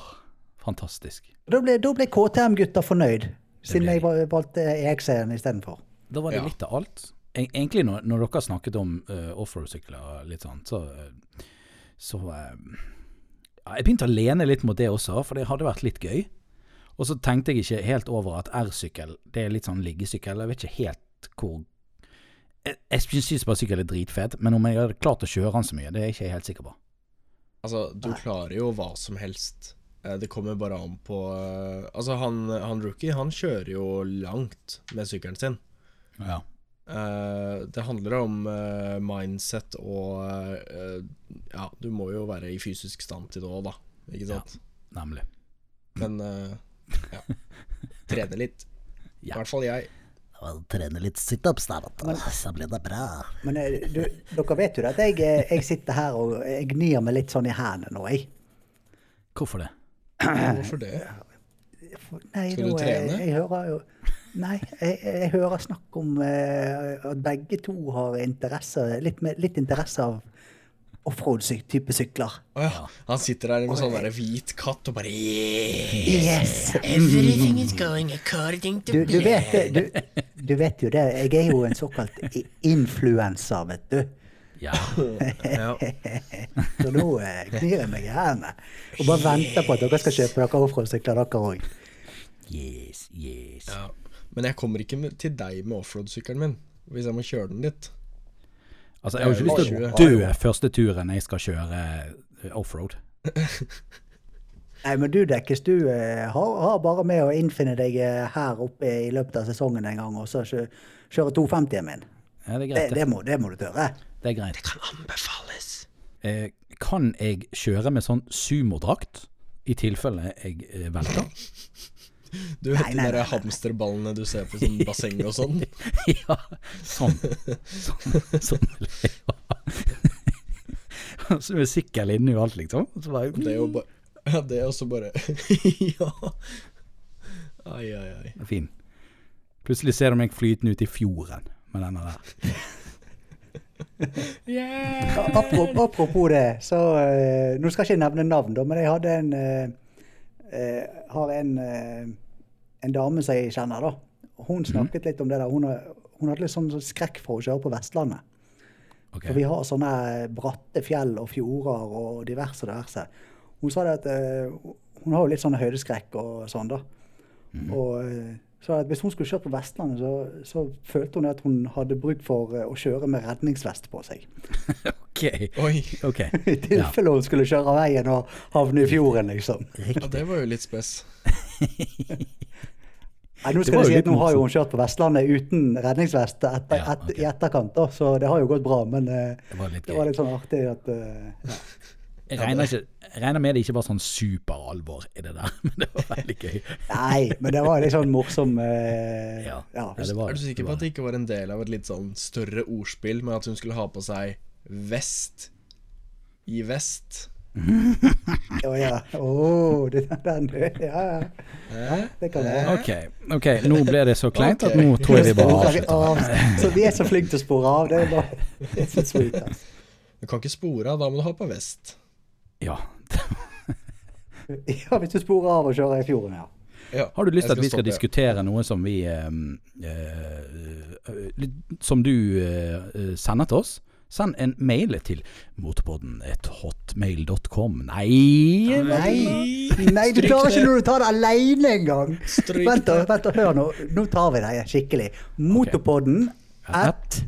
fantastisk. Da ble, da ble KTM-gutta fornøyd, siden ble jeg val- valgte EX-en istedenfor. Da var det Ja. litt av alt. Eg- Egentlig når, når dere snakket om uh, offroad-sykler litt sånn, så, eh, så uh, Jeg begynte å lene litt mot det også, for det hadde vært litt gøy. Og så tenkte jeg ikke helt over at R-sykkel, det er litt sånn liggesykkel. Jeg vet ikke helt hvor Jeg, jeg syns bare sykkel er dritfet, men om jeg hadde klart å kjøre den så mye, det er jeg ikke helt sikker på. Altså, du klarer jo hva som helst. Det kommer bare an på Altså, han, han rookie, han kjører jo langt med sykkelen sin. Ja. Eh, det handler om eh, mindset og eh, Ja, du må jo være i fysisk stand til det òg, da. Ikke sant? Nemlig. Men ja. Trene litt. I Ja. hvert fall jeg. Trene litt situps der. Så blir det bra. Men du, dere vet jo at jeg, jeg sitter her og jeg gnir meg litt sånn i hendene nå, jeg. Hvorfor det? Hvorfor det? For- Nei, Skal du nå, trene? trene? Jeg hører jo Nei, jeg, jeg hører snakk om eh, at begge to har interesse, litt, med, litt interesse av offroad-type sykler. Å ja. Han sitter der med sånn der hvit katt og bare Yes! Everything is going according to Du, du, vet, du, du vet jo det, jeg er jo en såkalt influenser, vet du. Ja. ja. Så nå eh, gnir jeg meg i hendene. Og bare venter på at dere skal kjøpe dere offroad-sykler, dere òg. Yes, yes. ja. Men jeg kommer ikke med, til deg med offroad-sykkelen min, hvis jeg må kjøre den litt. Altså, jeg har jo ikke lyst til å dø første turen jeg skal kjøre eh, offroad. Nei, men du Dekkes, du eh, har, har bare med å innfinne deg eh, her oppe i løpet av sesongen en gang, og så kjø- kjøre 250-en min. Ja, det er greit. det, Det, må, det må du tørre. det er greit. Det Kan anbefales. Eh, kan jeg kjøre med sånn sumodrakt i tilfelle jeg eh, velter? Du vet Nei, de der hamsterballene du ser på sånn basseng og sånn? ja, sånn. Sånn, sånn ha. Så med sykkel inni og alt, liksom. Så bare, Det er jo bare Ja, det er også bare Ja. Ai, ai, ai. Fin. Plutselig ser du meg flytende ut i fjorden med denne der. yeah. Apropos, apropos det, så uh, Nå skal jeg ikke nevne navn, da, men jeg hadde en eh, eh, Har en, eh, en dame som jeg kjenner, da. Hun snakket litt om det der. Hun, hun hadde litt sånn skrekk for å kjøre på Vestlandet. Okay. For vi har sånne bratte fjell og fjorder og diverse diverse. Hun sa det at eh, hun har jo litt sånn høydeskrekk og sånn, da. Og eh, så at hvis hun skulle kjørt på Vestlandet, så, så følte hun at hun hadde bruk for å kjøre med redningsvest på seg. Ok. Oi. okay. I tilfelle hun skulle kjøre veien og havne i fjorden, liksom. Ja, det var jo litt spes. Nei, nå skal jeg si at Nå har jo hun kjørt på Vestlandet uten redningsvest etter, Ja, et, i etterkant, da, så det har jo gått bra. Men eh, Det var litt det var litt sånn artig at uh, ja. Jeg regner, ikke, jeg regner med det ikke var sånn superalvor i det der, men det var veldig gøy. Nei, men det var litt sånn morsom uh, Ja. ja. Ja, det var er du sikker på at det ikke var en del av et litt sånn større ordspill med at hun skulle ha på seg vest i vest? Å ja. Å, det den Ja, ja. Det kan være. Ok, ok, nå ble det så kleint at nå tror jeg vi bare avslutter. Så vi er så flinke til å spore av. Det er bare det er så sweet. Altså. Du kan ikke spore av, da må du ha på vest. Ja. Ja, hvis du sporer av og kjører i fjorden, ja. Ja, Har du lyst til at vi skal stoppe. diskutere noe som vi eh, eh, Som du eh, eh, sender til oss? Send en mail til motorpodden.hotmail.com. Nei Nei, nei du klarer ikke når du tar det aleine engang. Vent, vent og hør nå. Nå tar vi deg skikkelig. Motorpodden at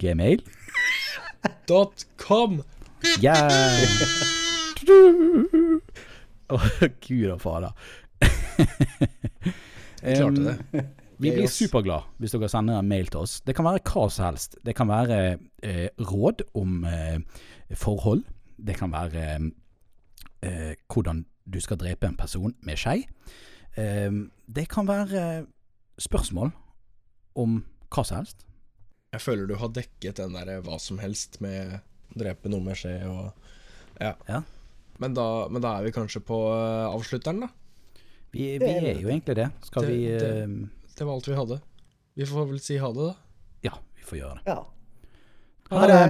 Gmail. Dot com. Yeah. Å, gud og fader. Jeg klarte det. Vi blir superglad hvis dere sender en mail til oss. Det kan være hva som helst. Det kan være eh, råd om eh, forhold. Det kan være eh, hvordan du skal drepe en person med skei. Eh, det kan være spørsmål om hva som helst. Jeg føler du har dekket den der hva som helst med drepe noe med skje og Ja. Ja. Men, da, men da er vi kanskje på eh, avslutteren, da. Vi, vi er- jo egentlig det. Skal Det- vi det- eh, Det var alt vi hadde. Vi får vel si ha det, da. Ja, vi får gjøre det. Ja. Ha det.